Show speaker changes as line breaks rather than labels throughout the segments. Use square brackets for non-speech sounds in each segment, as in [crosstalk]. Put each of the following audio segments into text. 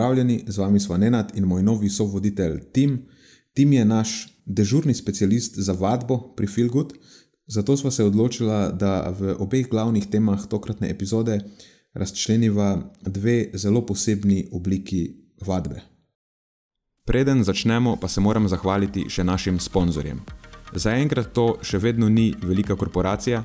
Pozdravljeni, z vami smo Nenad in moj novi sovoditelj Tim. Tim je naš dežurni specialist za vadbo pri Feelgood, zato smo se odločili, da v obeh glavnih temah tokratne epizode razčleniva dve zelo posebni obliki vadbe. Preden začnemo, pa se moram zahvaliti še našim sponzorjem. Zaenkrat to še vedno ni velika korporacija,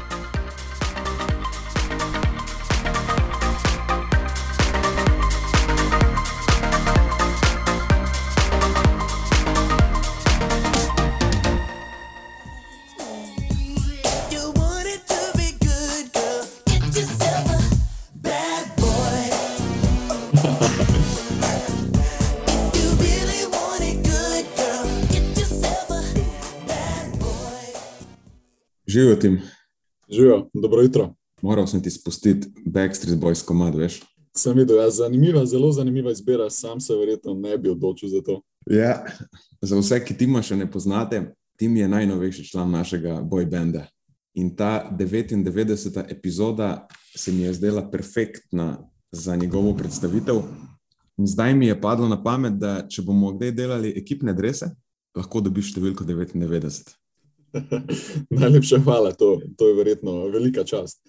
Živijo tim,
Živijo, dobro jutro.
moral sem ti spustiti Backstreet Boys komad, veš.
Sem videl, ja, zanimiva, zelo zanimiva izbira, sam se verjetno ne bi odločil za to.
Ja, za vse, ki Tima še ne poznate, Tim je najnovejši član našega boy banda. In ta 99. epizoda se mi je zdela perfektna za njegovo predstavitev. In zdaj mi je padlo na pamet, da če bomo kdaj delali ekipne drese, lahko dobiš številko 99. [laughs]
Najlepša hvala, to, to je verjetno velika čast.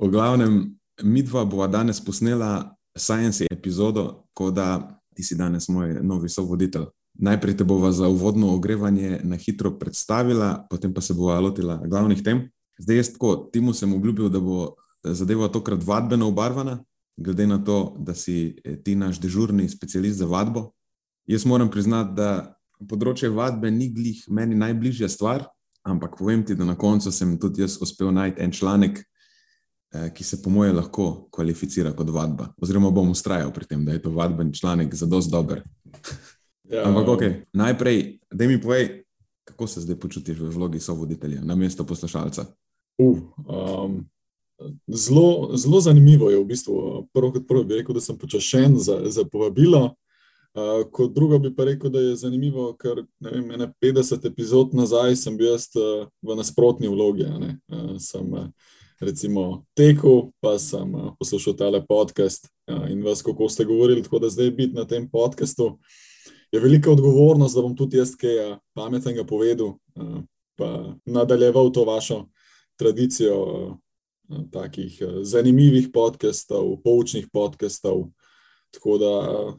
V glavnem, mi dva bova danes posnela Science epizodo, ko da ti si danes moj novi sovoditelj. Najprej te bova za uvodno ogrevanje na hitro predstavila, potem pa se bova lotila glavnih tem. Zdaj jaz tako, Timu sem obljubil, da bo zadeva tokrat vadbeno obarvana, glede na to, da si eh, ti naš dežurni specialist za vadbo. Jaz moram priznati, da področje vadbe ni glih meni najbližja stvar, ampak povem ti, da na koncu sem tudi jaz uspel najti en članek, eh, ki se po moje lahko kvalificira kot vadba. Oziroma bom ustrajal pri tem, da je to vadben članek za dosti dober. [laughs]
Ja,
Ampak ok, najprej, da mi povej, kako se zdaj počutiš v vlogi sovoditelja na mesto poslušalca.
Uh, um, zelo, zelo zanimivo je v bistvu. Prvo kot prvo bi rekel, da sem počašen za, za povabilo. Uh, kot drugo bi pa rekel, da je zanimivo, ker vem, ene 50 epizod nazaj sem bil jaz uh, v nasprotni vlogi. Uh, sem uh, recimo tekel, pa sem uh, poslušal tale podcast uh, in vas, kako ste govorili, tako da zdaj biti na tem podkastu. Je velika odgovornost, da bom tudi jaz kaj uh, pametnega povedal, uh, pa nadaljeval to vašo tradicijo uh, takih uh, zanimivih podkastov, poučnih podkastov. Tako da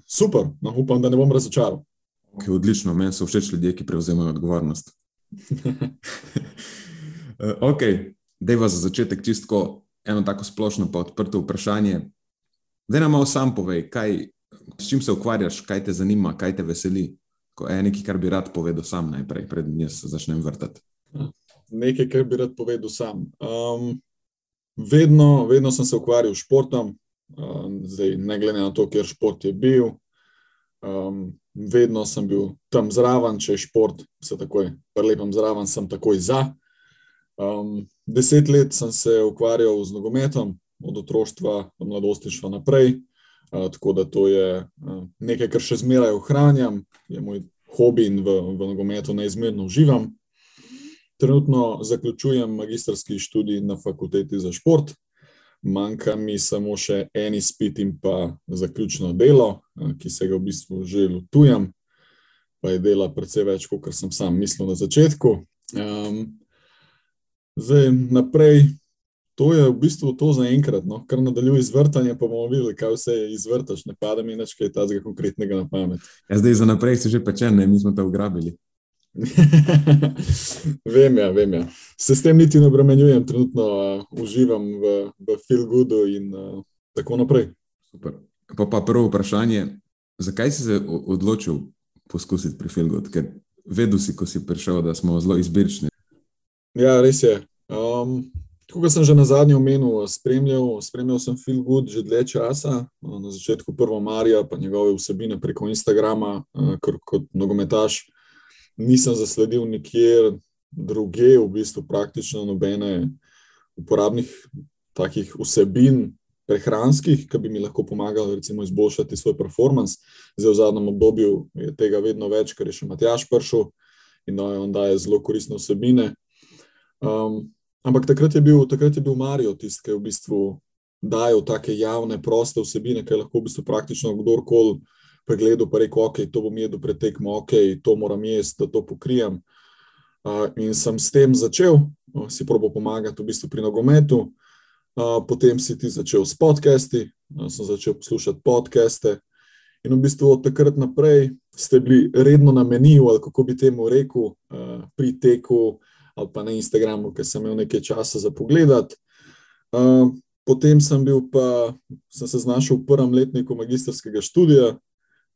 super, no, upam, da ne bom razočaral.
Okay, odlično, meni so všeč ljudje, ki prevzemajo odgovornost. [laughs] Eh, ok, je za začetek čistko eno tako splošno pa odprto vprašanje. Da nam malo sam povej, kaj, s čim se ukvarjaš, kaj te zanima, kaj te veseli. Ko je nekaj, kar bi rad povedal sam najprej, preden jaz začnem vrtati.
Nekaj, kar bi rad povedal sam. Um, vedno, vedno sem se ukvarjal s športom, um, zdaj, ne glede na to, ker šport je bil. Um, vedno sem bil tam zraven, če je šport, se takoj prelepam zraven, sem takoj za. Um, deset let sem se ukvarjal z nogometom, od otroštva do mladostništva naprej. Uh, tako da to je uh, nekaj, kar še zmeraj ohranjam, je moj hobi in v, v nogometu neizmerno uživam. Trenutno zaključujem magistrski študij na fakulteti za šport, manjka mi samo še en izpit in pa zaključno delo, ki se ga v bistvu že lotujem, pa je dela precej več, kot sem sam mislil na začetku. Um, zdaj naprej, to je v bistvu to za enkrat, no? kar nadaljuje izvrtanje, pa bomo videli, kaj vse izvrtaš, ne pada mi več kaj tazga konkretnega na pamet.
Ja, zdaj za naprej si že pečen, ne, mi smo te ugrabili. [laughs]
vem, ja, vem. Ja. Se s tem niti ne obremenjujem, trenutno uh, uživam v, v feel goodu in uh, tako naprej.
Super. Pa, pa prvo vprašanje, zakaj si se odločil poskusiti pri Filgood? Ker vedel si, ko si prišel, da smo zelo izbirčni.
Ja, res je. Um, tako kot sem že na zadnji omenil, spremljal, spremljal sem feel good že dlje časa, na začetku prvo Marija, pa njegove vsebine preko Instagrama, ker kot nogometaš nisem zasledil nikjer druge, v bistvu praktično nobene uporabnih takih vsebin, prehranskih, ki bi mi lahko pomagali recimo, izboljšati svoj performance. Zdaj v zadnjem obdobju je tega vedno več, ker je še Matjaš prišel in da on daje zelo koristne vsebine. Um, ampak takrat je bil, takrat je bil Marijo tisti, ki je v bistvu dajal take javne, proste vsebine, ki je lahko v bistvu praktično kdorkoli pregledal, pa rekel, ok, to bom jedel pred tekmo, ok, to moram jesti, da to pokrijem. Uh, in sem s tem začel, uh, si probo pomagati v bistvu pri nogometu. Uh, potem si ti začel s podcasti, uh, sem začel poslušati podcaste. In v bistvu od takrat naprej ste bili redno na meniju, ali kako bi temu rekel, uh, pri teku ali pa na Instagramu, ker sem imel nekaj časa za pogled. Uh, potem sem bil pa, sem se znašel v prvem letniku magistrskega študija,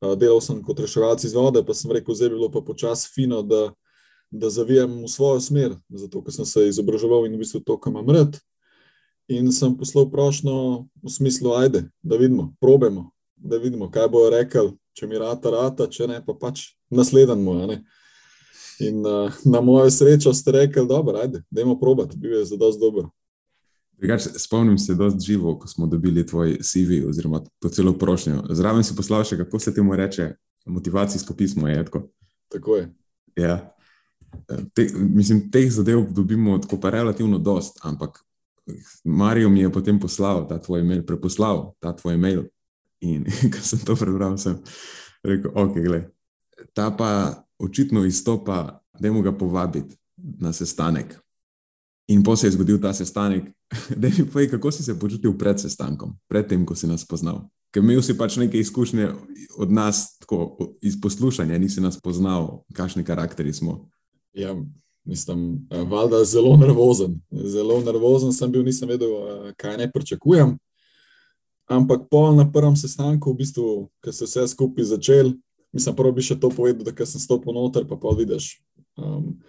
delal sem kot reševalci iz vode, pa sem rekel, zdaj bi bilo pa počasi fino, da, da zavijem v svojo smer, zato ker sem se izobraževal in v bistvu to, kar imam rad. In sem poslal prošlo v smislu, ajde, da vidimo, probemo, da vidimo, kaj bojo rekli, če mi rata, rata, če ne, pa pač naslednji moj. In uh, na mojo srečo ste rekli, dobro, ajde, dajmo probati, bil je za dosti dobro.
Drugač, spomnim se dosti živo, ko smo dobili tvoj CV oziroma to celo prošnjo. Zraven si poslal še, kako se temu reče, motivacijsko pismo. Je, tako.
Tako je.
ja. Te, mislim, teh zadev dobimo tako pa relativno dost, ampak Marijo mi je potem poslal ta tvoj mail, preposlal ta tvoj mail. In [laughs] ko sem to prebral, sem rekel, ok, gledaj, ta pa očitno izstopa, da mu ga povabiti na sestanek. In po se je zgodil ta sestanek. [laughs] Da mi povej, kako si se počutil pred sestankom, pred tem, ko si nas poznal. Ker imel si pač neke izkušnje od nas, tako iz poslušanja, nisi nas poznal, kakšni karakteri smo.
Ja, mislim, eh, valjda zelo nervozen. Zelo nervozen sem bil, nisem vedel, eh, kaj ne pričakujem. Ampak pol na prvem sestanku, v bistvu, ko se vse skupaj začel, mislim, prvo bi še to povedal, da sem stopil noter, pa pa vidiš. Um,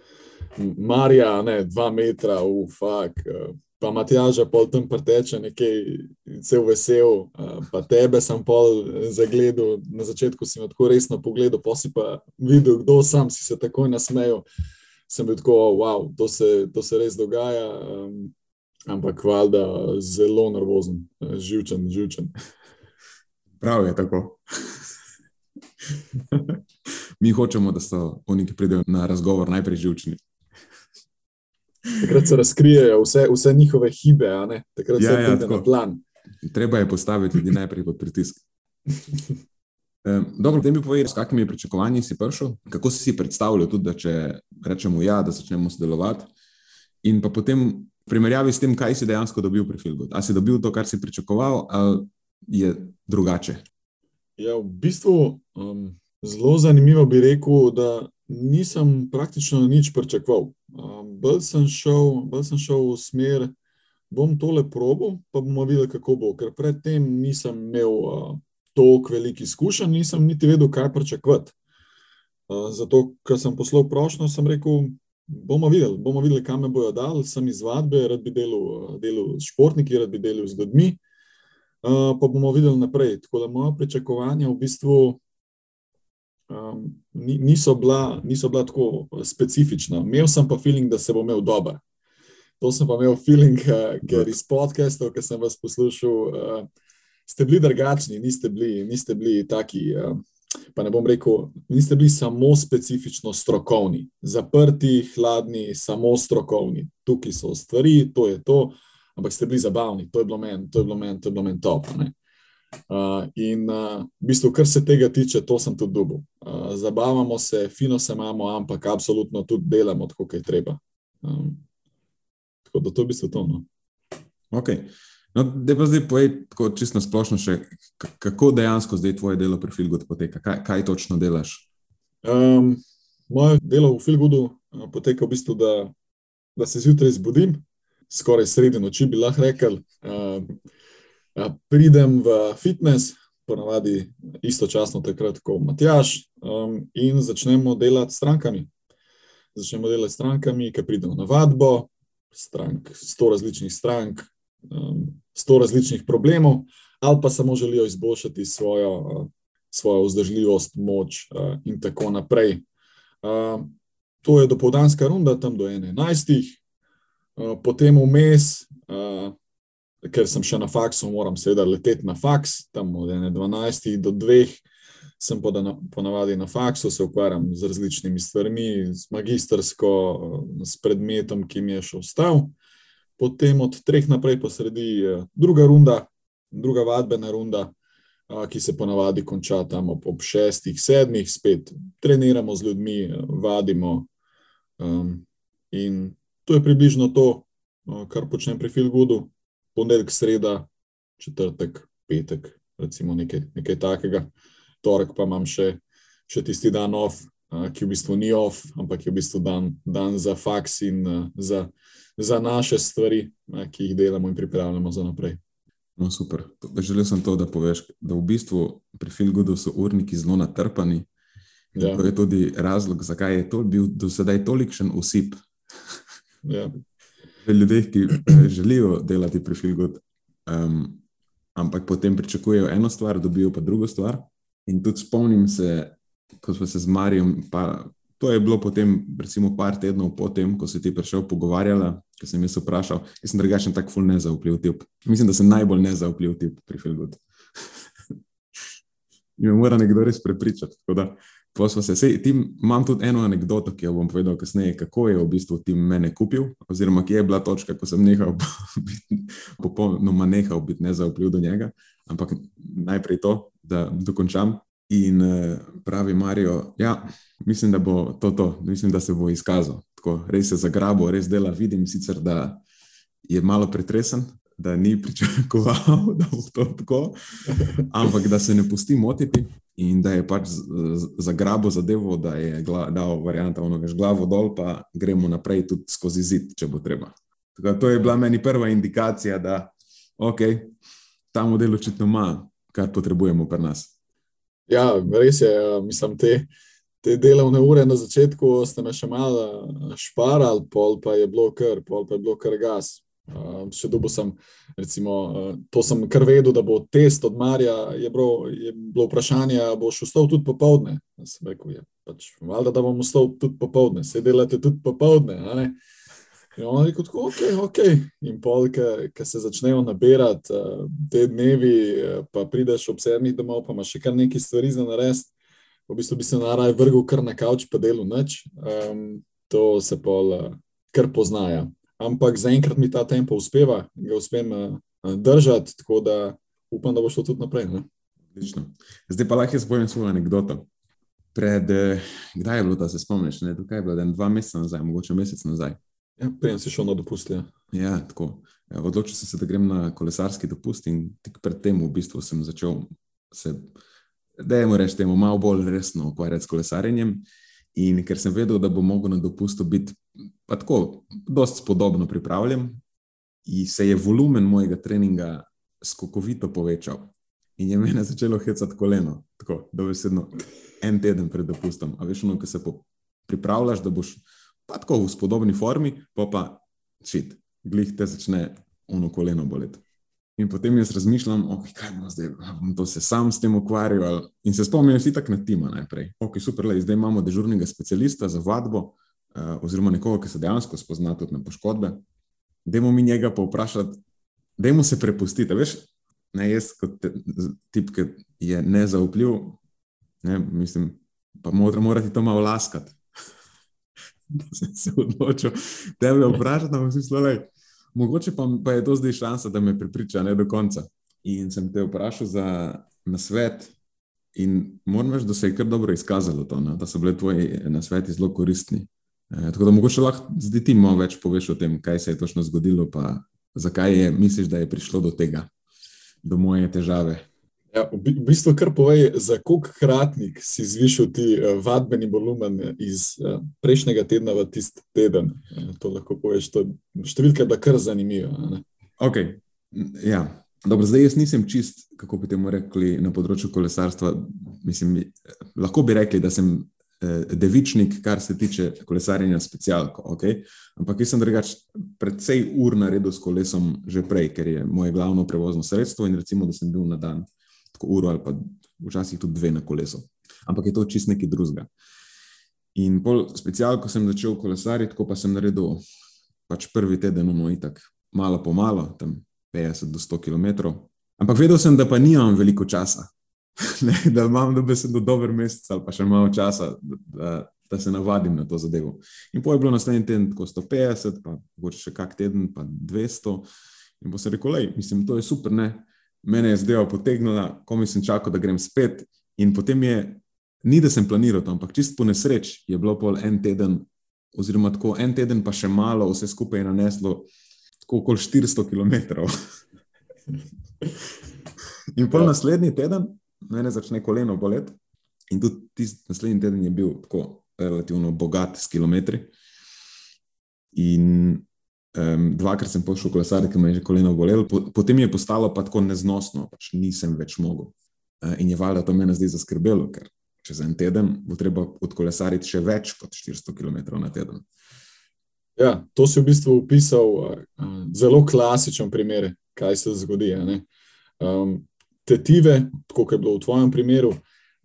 Marija, ne, dva metra, ufak, pa Matjaža pol tam preteče nekaj, cel vesel, uh, pa tebe sem pol zagledal, na začetku si me tako resno pogledal, pa si pa videl, kdo sam, si se takoj nasmejal. Sem bil tako, wow, to se, to se res dogaja, um, ampak valjda zelo nervozen, eh, živčen, živčen.
Prav je tako. Mi hočemo, da so oni, ki pridejo na razgovor, najprej živčni.
Takrat se razkrijejo vse, vse njihove hibe, a ne? takrat
Ja,
se
ja,
pride na plan.
Treba je postaviti ljudi najprej pod pritisk. [laughs] Um, dobro, da mi povej, s kakimi pričakovanji si prišel, kako si si predstavljal, tudi da če rečemo ja, da začnemo sodelovati, in pa potem v primerjavi s tem, kaj si dejansko dobil pri Filgu. Ali si dobil to, kar si pričakoval, ali je drugače?
Ja, v bistvu um, zelo zanimivo bi rekel, da nisem praktično nič pričakoval. Um, bolj, sem šel, bolj sem šel v smer, bom tole probo, pa bomo videli, kako bo. Ker predtem nisem imel uh, toliko velikih izkušenj, nisem niti vedel, kaj pričakovati. Uh, zato, ker sem poslal prošlo, sem rekel, bomo videli, bomo videli, kam me bojo dali. Sem iz vadbe, rad bi delal, uh, delal s športniki, rad bi delal z ljudmi. Uh, pa bomo videli naprej. Tako da moja pričakovanja v bistvu um, ni- niso, bila, niso bila tako specifična. Imel sem pa feeling, da se bom imel dober. To sem pa imel feeling, uh, ker iz podcastov, ki sem vas poslušal, uh, ste bili drugačni, niste bili, niste bili taki. Uh, Pa ne bom rekel, niste bili samo specifično strokovni, zaprti, hladni, samo strokovni. Tukaj so stvari, to je to, ampak ste bili zabavni, to je bilo meni, to je bilo meni, to je bilo meni top. ne. Uh, in uh, v bistvu, kar se tega tiče, to sem tudi dobil. Uh, zabavamo se, fino se imamo, ampak absolutno tudi delamo tako, kot je treba. Um, tako da to je v bistvu to. No.
Okay. No, da pa zdaj povej, tako čisto splošno, še, kako dejansko zdaj tvoje delo pri Filgu poteka, kaj, kaj točno delaš?
Um, Moje delo v Filgudu uh, poteka v bistvu, da, da se zjutraj zbudim, skoraj sredi noči bi lahko rekel. Uh, pridem v fitness, ponavadi istočasno takrat kot Matjaš, um, in začnemo delati s strankami. Začnemo delati s strankami, ki pridemo na vadbo, strank, sto različnih strank, um, sto različnih problemov, ali pa samo želijo izboljšati svojo, uh, svojo vzdržljivost, moč uh, in tako naprej. Uh, to je dopoldanska runda, tam do 11. Uh, potem vmes, uh, ker sem še na faksu, moram seveda leteti na faks, tam od 12. do 2. Sem pa na, ponavadi na faksu, se ukvarjam z različnimi stvarmi, z magistrsko, s predmetom, ki mi je še ostal. Potem od 3 naprej pa sledi uh, druga runda, druga vadbena runda, a, ki se ponavadi konča tam ob, ob šestih, sedmih, spet treniramo z ljudmi, vadimo. Um, in to je približno to, kar počnem pri Filgudu, ponedeljek, sreda, četrtek, petek, recimo nekaj, nekaj takega. Torek pa imam še, še tisti dan off, ki v bistvu ni off, ampak je v bistvu dan, dan za faks in za, za naše stvari, ki jih delamo in pripravljamo za naprej.
No, super. Želel sem to, da poveš, da v bistvu pri Filgudu so urniki zelo natrpani.
Ja.
To je tudi razlog, zakaj je to bil do sedaj tolikšen usip.
Ja.
Ljudje, ki eh, želijo delati pri Filgudu, um, ampak potem pričakujejo eno stvar, dobijo pa drugo stvar. In tudi spomnim se, ko smo se z Marijo, pa to je bilo potem, recimo, par tednov potem, ko si ti prišel pogovarjala, ko sem jaz vprašal, jaz sem drugačen tak ful nezaupljiv tip. Mislim, da sem najbolj nezaupljiv tip pri Filgudu. [laughs] In me mora nekdo res prepričati. tako da, pol sva Se, sej, tim, imam tudi eno anegdoto, ki jo bom povedal kasneje, kako je v bistvu Tim mene kupil, oziroma kje je bila točka, ko sem nehal [laughs] biti, popolnoma nehal biti nezaupljiv do njega. Ampak najprej to, da dokončam. In eh, pravi Marijo, ja, mislim, da bo to to, mislim, da se bo izkazal. Tako, res se zagrabo, res dela. Vidim sicer, da je malo pretresen, da ni pričakoval, [laughs] da bo to tako, ampak da se ne pusti motiti in da je pač z- z- zagrabo zadevo, da je gla, dal varianta onoga z glavo dol, pa gremo naprej tudi skozi zid, če bo treba. Tako, to je bila meni prva indikacija, da ok, ta model očitno ima, kar potrebujemo pri nas.
Ja, res je. eh, Mislim, te, te delovne ure na začetku ste me še malo šparali, pol pa je bilo kar, pol pa je bilo kar gas. Uh, še dobo sem, recimo, uh, to sem kar vedel, da bo test od Marja, je bilo, je bilo vprašanje, a boš vstal tudi popovdne. Jaz sem rekel, je pač, valjda, da bom vstal tudi popovdne, se delate tudi popovdne. In on je rekel, tako, ok, ok. In pol, ki se začnejo nabirati uh, te dnevi, uh, pa prideš ob sedmih domov, pa imaš še kar nekaj stvari za narediti. V bistvu bi se naraj vrgel kar na kavč, pa delo noč. Um, to se pol uh, kar poznaja. Ampak zaenkrat mi ta tempo uspeva, ga uspem uh, držati, tako da upam, da bo šlo tudi naprej. Ne?
Odlično. Zdaj pa lahko jaz povem svojo anegdoto. Pred, eh, kdaj je bilo, da se spomniš? Ne, tukaj je bilo en dva meseca nazaj, mogoče mesec nazaj.
Ja, Prej si šel na dopust. Ja.
Ja, tako. Ja, Odločil sem se, da grem na kolesarski dopust in tik pred tem v bistvu sem začel se, da je mu reči, temu malo bolj resno ukvarjati s kolesarjenjem. In ker sem vedel, da bom mogel na dopustu biti tako, dosti spodobno pripravljen, in se je volumen mojega treninga skokovito povečal. In je mene začelo hecati koleno, tako dobesedno en teden pred dopustom. A veš, ono, ko se pripravljaš, da boš pa tako v spodobni formi, pa pa šit, glih te začne ono koleno boleti. In potem jaz razmišljam, okay, kaj bom zdaj, bom to se sam s tem ukvarjal. In se spomnim, si tako na tima najprej. Ok, super, lej, zdaj imamo dežurnega specialista za vadbo, oziroma nekoga, ki se dejansko spozna tudi na poškodbe. Dajmo mi njega pa vprašati, dajmo se prepustiti. Veš, ne jaz kot te- tip, ki je nezaupljiv, ne, mislim, pa mora, mora ti to malo laskati. [laughs] Da sem se odločil, da me vprašati, da bom si slej. Mogoče pa, pa je to zdaj šansa, da me prepriča ne do konca. In sem te vprašal za nasvet, in moram reči, da se je kar dobro izkazalo to, ne, da so bile tvoji nasveti zelo koristni. E, tako da mogoče lahko zdaj ti malo več poveš o tem, kaj se je točno zgodilo, pa zakaj je, misliš, da je prišlo do tega, do moje težave.
Ja, v, bi, v bistvu, kar povej, za koliko kratnik si zvišal ti uh, vadbeni volumen iz uh, prejšnjega tedna v tisti teden? To lahko poveš, to številka je bila kar zanimiva.
Okay. Ja. Dobro, zdaj jaz nisem čist, kako bi temu rekli, na področju kolesarstva. Mislim, lahko bi rekli, da sem eh, devičnik, kar se tiče kolesarjenja specialko. Okay? Ampak jaz sem drugač predvsej ur naredil s kolesom že prej, ker je moje glavno prevozno sredstvo in recimo, da sem bil na dan tako uro ali pa včasih tudi dve na kolesu. Ampak je to čist nekaj drugega. In pol specialko sem začel kolesariti, tako pa sem naredil pač prvi teden, no, itak, malo po malo, tam 50 do 100 km. Ampak vedel sem, da pa nimam veliko časa, [laughs] ne, da imam dobesedno dober mesec ali pa še malo časa, da, da, se navadim na to zadevo. In pol je bilo naslednji teden tako 150, pa mogoče še kak teden, pa 200. In pa sem rekel, lej, mislim, to je super, ne. Mene je zdaj potegnila, ko mi sem čakal, da grem spet. In potem je, ni da sem planiral to, ampak čist po nesreč je bilo pol en teden, oziroma tako en teden, pa še malo, vse skupaj je naneslo tako okoli 400 km. [laughs] In pol
Ja.
naslednji teden, mene začne koleno boleti, in tudi tisti naslednji teden je bil tako relativno bogat s kilometri. In um, dvakrat sem pošel kolesariti, ker me je že koleno bolelo, po, potem je postalo pa tako neznosno, pač nisem več mogel. Uh, in je valjda to mene zdaj zaskrbelo, ker čez en teden bo treba odkolesariti še več kot 400 km na teden.
Ja, to si v bistvu opisal uh, zelo klasičen primer, kaj se zgodi. Um, tetive, tako kot je bilo v tvojem primeru,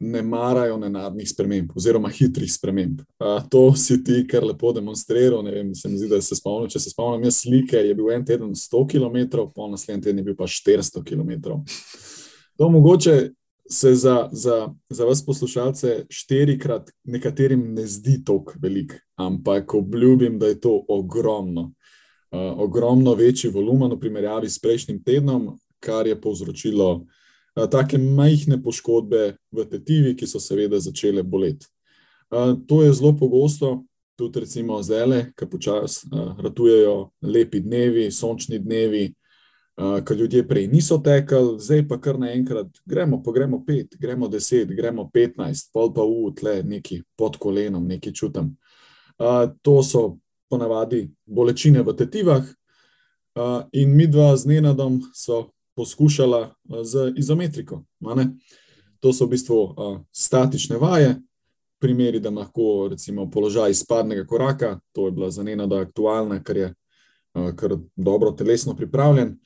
ne marajo nenadnih sprememb oziroma hitrih sprememb. Uh, to si ti kar lepo demonstriral. Ne vem, se mi zdi, da se spomnim, če se spomnim jaz slike, je bil en teden 100 km, po naslednji teden je bil pa 400 km. To mogoče se za, za, za vas poslušalce štirikrat nekaterim ne zdi tako velik, ampak obljubim, da je to ogromno. Uh, ogromno večji volumen v primerjavi s prejšnjim tednom, kar je povzročilo take majhne poškodbe v tetivi, ki so seveda začele boleti. Uh, to je zelo pogosto, tudi recimo zdaj, ki počasi uh, ratujejo lepi dnevi, sončni dnevi, ko ljudje prej niso tekli, zdaj pa kar naenkrat gremo, pa gremo pet, gremo deset, gremo petnajst, pol pa v tle neki pod kolenom, neki čutim. To so ponavadi bolečine v tetivah, in mi dva z Nenadom so poskušala z izometriko. To so v bistvu statične vaje, primeri, da lahko recimo položaj izpadnega koraka, to je bila za Nenada aktualna, ker je kar dobro telesno pripravljen.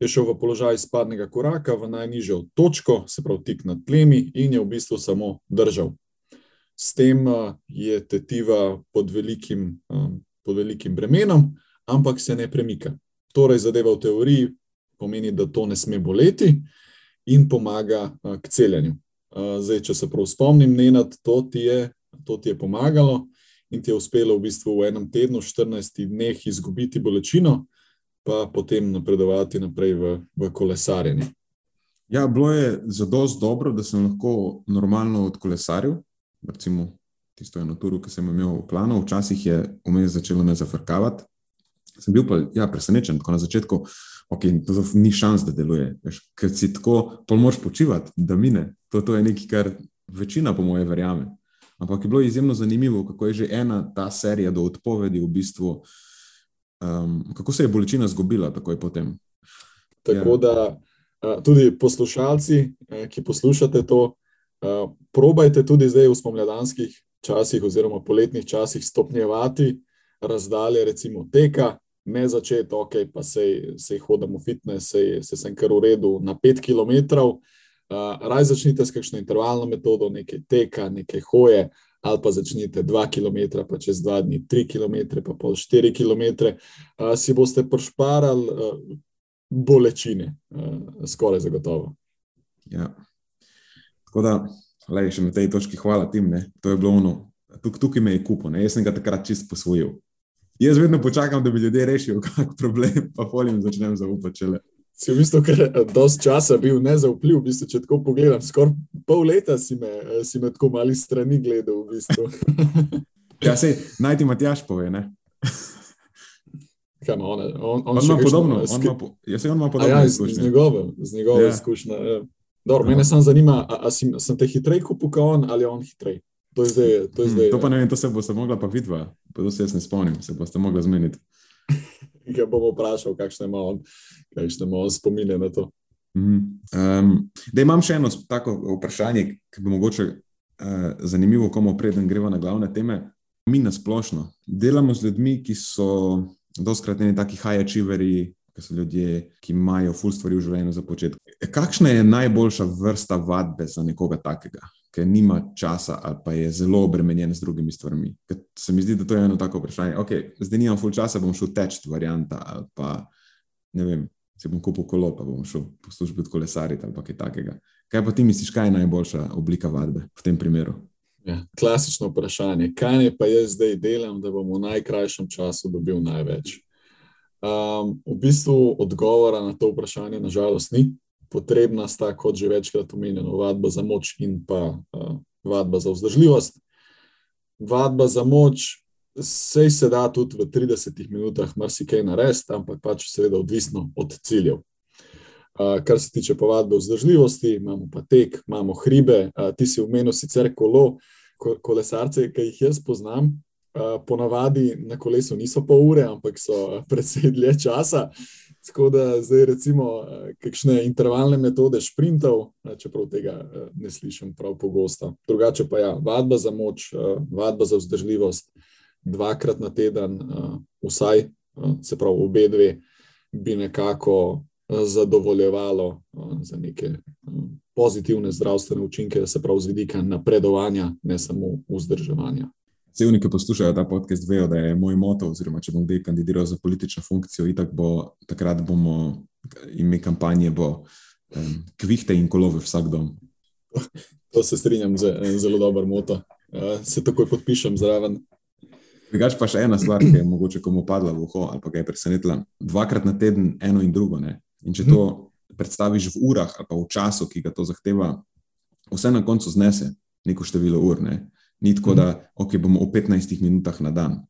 Je šel v položaj izpadnega koraka v najnižjo točko, se pravi tik nad tlemi, in je v bistvu samo držal. S tem je tetiva pod velikim, pod velikim bremenom, ampak se ne premika. Torej, zadeva v teoriji pomeni, da to ne sme boleti in pomaga k celjenju. Zdaj, če se prav spomnim, Nenad, to ti, je, to ti je pomagalo in ti je uspelo v bistvu v enem tednu, 14 dneh, izgubiti bolečino, pa potem napredovati naprej v, v kolesarjenje.
Ja, bilo je zadost dobro, da sem lahko normalno odkolesaril, recimo tisto eno turo, ki sem imel v planu, včasih je vmes začelo me zafrkavati. Sem bil pa ja, presenečen, tako na začetku, okay, to ni šans, da deluje. Veš, ker si tako, pa moraš počivati, da mine. To, to je nekaj, kar večina, po moje, verjame. Ampak je bilo izjemno zanimivo, kako je že ena ta serija do odpovedi v bistvu, um, kako se je bolečina zgubila takoj potem.
Tako
Ja.
da tudi poslušalci, ki poslušate to, probajte tudi zdaj v spomladanskih časih oziroma poletnih časih stopnjevati razdalje, recimo teka, ne začeti, ok, pa sej, sej hodim v fitness, sej, sej sem kar v redu na 5 km. Uh, raj začnite s kakšno intervalno metodo, nekaj teka, nekaj hoje, ali pa začnite 2 km, pa čez 2 dni 3 km, pa pol 4 km. Uh, si boste prešparali uh, bolečine, uh, skoraj zagotovo.
Ja. Tako da, lej, še na tej točki hvala tim, ne. to je bilo ono, tuk, tukaj me je kupo, ne. jaz sem ga takrat čist posvojil. Jaz vedno počakam, da bi ljudje rešili kak [laughs] problem, pa polim začnem zaupati šele.
Si v bistvu kar eh, dosti časa bil nezaupljiv, v bistvu, če tako pogledam, skoraj pol leta si me, eh, si me tako mali strani gledal. V bistvu. [laughs]
Ja, sej, naj ti Matjaš pove, ne. [laughs]
Kaj ima on, on, on
On
še
ima podobno,
eh,
on
skri-
ima, po, ja, sej on ima
A
podobno
ja, iz, iz
izkušnje.
njegove, iz njegove
Ja.
ja. izkušnje. Ja. Dobro, mene samo zanima, a, a si, sem te hitrej kupil kot on ali on hitrej. To je zdaj. To, je zdaj,
Hmm, to pa ne vem, to se bo se mogla pa vidva, pa to se jaz ne spomnim, se boste mogla zmeniti. [laughs]
Ga bom vprašal, kakšne ima on, kakšne ima on spomine na to.
Um, da imam še eno tako vprašanje, ki bi mogoče uh, zanimivo, komu preden greva na glavne teme. Mi na splošno delamo z ljudmi, ki so doskrat neki taki high achieveri, ki so ljudje, ki imajo full stvari v življenju za početi. Kakšna je najboljša vrsta vadbe za nekoga takega, ki nima časa ali pa je zelo obremenjen z drugimi stvarmi? Ker se mi zdi, da to je eno tako vprašanje. Okay, zdaj nimam full časa, bom šel teč, varianta ali pa ne vem. Si bom kupil kolo, pa bom šel po službi od kolesarita ali kaj takega. Kaj pa ti misliš, kaj je najboljša oblika vadbe v tem primeru?
Ja, klasično vprašanje. Kaj ne pa jaz zdaj delam, da bom v najkrajšem času dobil največ? Um, v bistvu odgovora na to vprašanje nažalost ni. Potrebna sta, kot že večkrat omenjeno, vadba za moč in pa uh, vadba za vzdržljivost. Vadba za moč, sej se da tudi v 30 minutah marsikaj narediti, ampak pač seveda odvisno od ciljev. Uh, kar se tiče povadbe vzdržljivosti, imamo pa tek, imamo hribe, uh, ti si omenil sicer kolo, ko, kolesarce, ki jih jaz poznam, ponavadi na kolesu niso pol ure, ampak so precej dlje časa. Tako da zdaj, recimo, uh, kakšne intervalne metode sprintov, čeprav tega ne slišim prav pogosto. Drugače pa ja, vadba za moč, vadba za vzdržljivost, dvakrat na teden, vsaj, se pravi, obe dve, bi nekako zadovoljevalo za neke pozitivne zdravstvene učinke, se pravi z vidika napredovanja, ne samo vzdrževanja.
Cevniki, ki poslušajo ta podcast, vejo, da je moj moto, oziroma če bom kdaj kandidiral za politično funkcijo, itak bo, takrat bomo ime kampanje, bo um, kvihte in kolove vsak dom.
To se strinjam, z, zelo dober moto. Uh, se takoj podpišem zraven.
Drugač pa še ena stvar, ki je mogoče komu padla v uho ali pa ga je presenetila. Dvakrat na teden eno in drugo. Ne? In če to predstaviš v urah ali pa v času, ki ga to zahteva, vse na koncu znese neko število ur. Ne? Ni tako, da okay, bomo v 15 minutah na dan.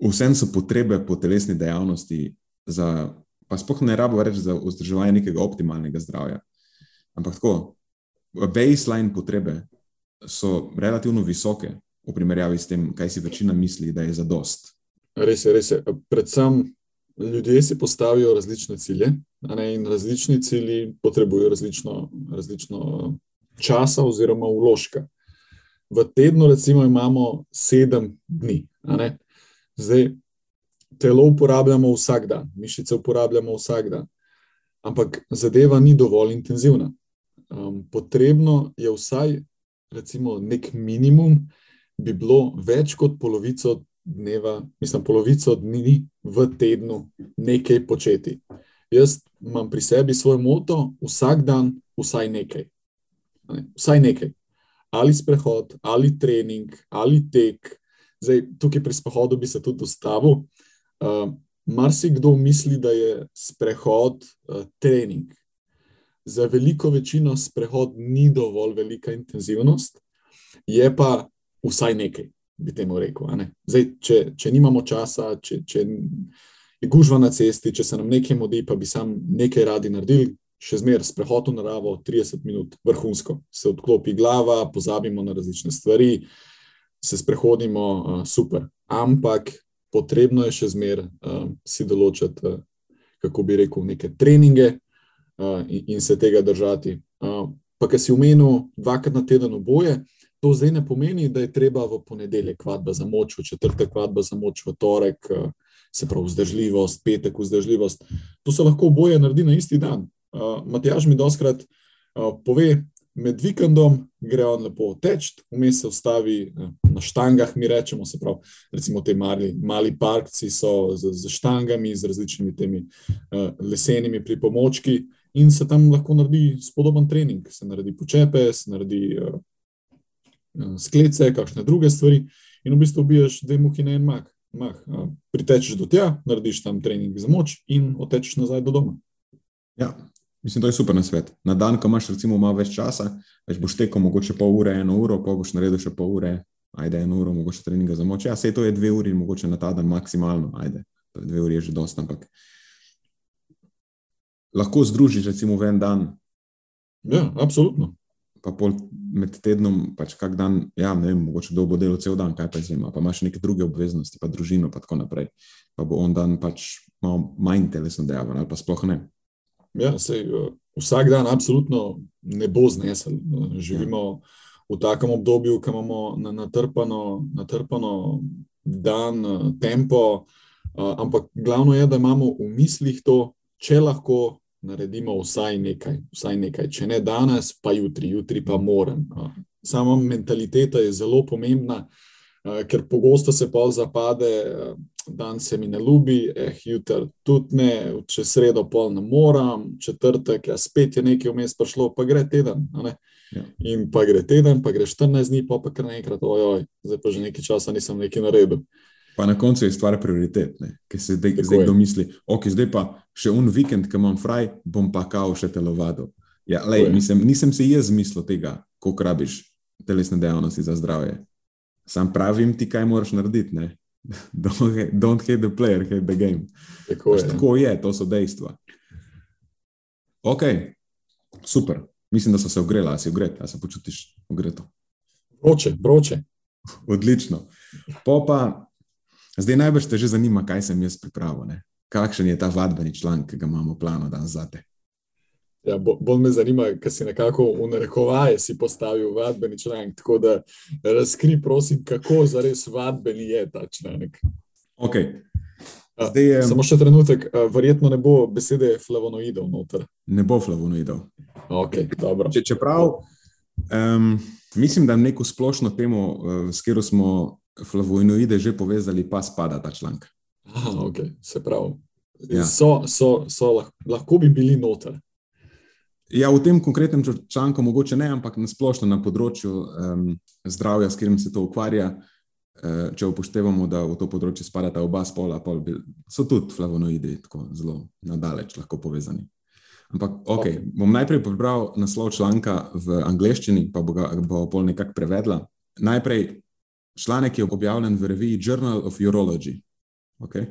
Vsem so potrebe po telesni dejavnosti, za, pa spoh ne rabo reči za vzdrževanje nekega optimalnega zdravja. Ampak tako, baseline potrebe so relativno visoke v primerjavi s tem, kaj si večina misli, da je za dost.
Res je, res je. Predvsem ljudje si postavijo različne cilje, ne, in različni cilji potrebujejo različno, različno časa oziroma vložka. V tednu, recimo, imamo sedem dni. Zdaj, telo uporabljamo vsak dan, mišice uporabljamo vsak dan, ampak zadeva ni dovolj intenzivna. Um, potrebno je vsaj, recimo, nek minimum, bi bilo več kot polovico dneva, mislim, polovico dni v tednu nekaj početi. Jaz imam pri sebi svoj moto, vsak dan vsaj nekaj. Ne? Vsaj nekaj. Ali sprehod, ali trening, ali tek. Zdaj, tukaj pri sprehodu bi se tudi ustavil. Uh, Marsikdo misli, da je sprehod uh, trening. Za veliko večino sprehod ni dovolj velika intenzivnost, je pa vsaj nekaj, bi temu rekel. Zdaj, če, če nimamo časa, če, če je gužva na cesti, če se nam nekaj modi, pa bi sam nekaj radi naredili, še zmeraj sprehod v naravo, 30 minut, vrhunsko. Se odklopi glava, pozabimo na različne stvari, se sprehodimo, uh, super. Ampak potrebno je še zmeraj uh, si določiti, uh, kako bi rekel, neke treninge uh, in, in se tega držati. Uh, pa, kar si umenil, dvakrat na teden oboje. To zdaj ne pomeni, da je treba v ponedeljek vadba za moč, v četrtek vadba za moč, v torek, se pravi vzdržljivost, petek vzdržljivost. To se lahko oboje naredi na isti dan. Uh, Matjaž mi doskrat uh, pove, med vikendom gre on lepo teč, vmes se ustavi uh, na štangah, mi rečemo, se pravi, recimo te mali, mali parkci so z, z štangami, z različnimi temi uh, lesenimi pripomočki in se tam lahko naredi spodoben trening. Se naredi počepe, se naredi uh, sklece, kakšne druge stvari, in v bistvu ubiješ dve muhi na en mah. mah. Pritečeš do tja, narediš tam trening za moč in otečeš nazaj do doma.
Ja, mislim, to je super na svet. Na dan, ko imaš recimo malo več časa, več boš tekel mogoče pol ure, eno uro, pa boš naredil še pol ure, ajde eno uro, mogoče treninga za moč. Ja, vse to je dve uri, mogoče na ta dan maksimalno, ajde, dve uri je že dost, ampak lahko združiš recimo v en dan
Ja, absolutno.
pa pol med tednom, pač kak dan, ja, ne vem, mogoče kdo bo delal cel dan, kaj pa izvem, pa imaš neke druge obveznosti, pa družino, pa tako naprej. Pa bo on dan pač malo manj telesno dejaven, ali pa sploh ne.
Ja, sej, uh, vsak dan absolutno ne bo znesel. Živimo v takem obdobju, ko imamo na- natrpano, natrpano dan, uh, tempo, uh, ampak glavno je, da imamo v mislih to, če lahko naredimo vsaj nekaj, vsaj nekaj. Če ne danes, pa jutri, jutri pa moram. Uh, Sama mentaliteta je zelo pomembna, ker pogosto se pol zapade, dan se mi ne ljubi, eh, jutri tudi ne, čez sredo pol ne moram, četrtek, ja, spet je nekaj vmes prišlo, pa gre teden. ne.
Ja.
In pa gre teden, pa gre 14 dni, pa pa kar naenkrat, ojoj, zdaj pa že nekaj časa nisem nekaj naredil.
Pa na koncu je stvar prioritet, ki se zdaj,
Tako
zdaj
je.
kdo misli, ok, zdaj pa še un vikend, ki imam fraj, bom pa kao še telovadil. Ja, lej, mislim, nisem si jaz mislil tega, koliko rabiš telesne dejavnosti za zdravje. Sam pravim ti, kaj moraš narediti. Ne? [laughs] Don't, hate- don't hate the player, hate the game.
Tako
Pač
je.
tako je, to so dejstva. Ok, super. Mislim, da so se ogrela, si ogret, a se počutiš ogreto.
Vroče, vroče. [laughs]
Odlično. Po pa, zdaj najbrž te že zanima, kaj sem jaz pripravil. Ne? Kakšen je ta vadbeni članek, ki ga imamo v planu danes zate?
Ja, bo- bolj me zanima, ker si nekako v narekovaje si postavil vadbeni članek. Tako da razkri, prosim, kako zares vadbeni je ta članek.
Okay.
A,
Zdaj je,
Samo še trenutek, verjetno ne bo besede flavonoidov noter.
ne bo flavonoidov.
Okay, dobro.
Če, čeprav um, mislim, da neko splošno temo, uh, s katero smo flavonoide že povezali, pa spada ta članek.
Aha, okay, se pravi.
Ja.
So, so, so, lahko, lahko bi bili noter.
Ja, v tem konkretnem čl- članku mogoče ne, ampak na splošno na področju um, zdravja, s katerim se to ukvarja, uh, če upoštevamo, da v to področje spadata oba spola, pol bi, so tudi flavonoidi tako zelo nadaleč lahko povezani. Ampak, ok, bom najprej prebral naslov članka v angleščini, pa bo ga bo pol nekako prevedla. Najprej, članek je objavljen v reviji Journal of Urology. Okay?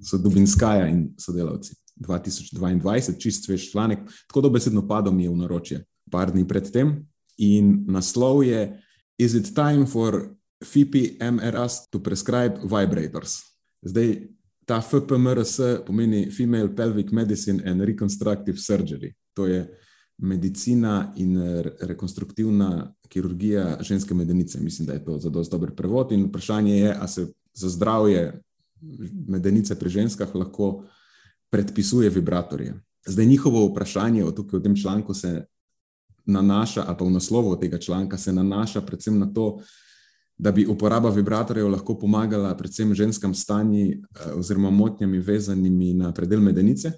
So Dubinskaja in sodelavci. 2022, čist svež članek, tako dobesedno padom je v naročje, par dni predtem. In naslov je: Is it time for FPMRS to prescribe vibrators? Zdaj, ta FPMRS pomeni Female Pelvic Medicine and Reconstructive Surgery. To je medicina in re- rekonstruktivna kirurgija ženske medenice. Mislim, da je to dosti dober prevod. In vprašanje je, ali se za zdravje medenice pri ženskah lahko predpisuje vibratorje. Zdaj njihovo vprašanje o tukaj v tem članku se nanaša, ali pa v naslovu tega članka se nanaša predvsem na to, da bi uporaba vibratorjev lahko pomagala predvsem ženskam stanji eh, oziroma motnjami vezanimi na predel medenice,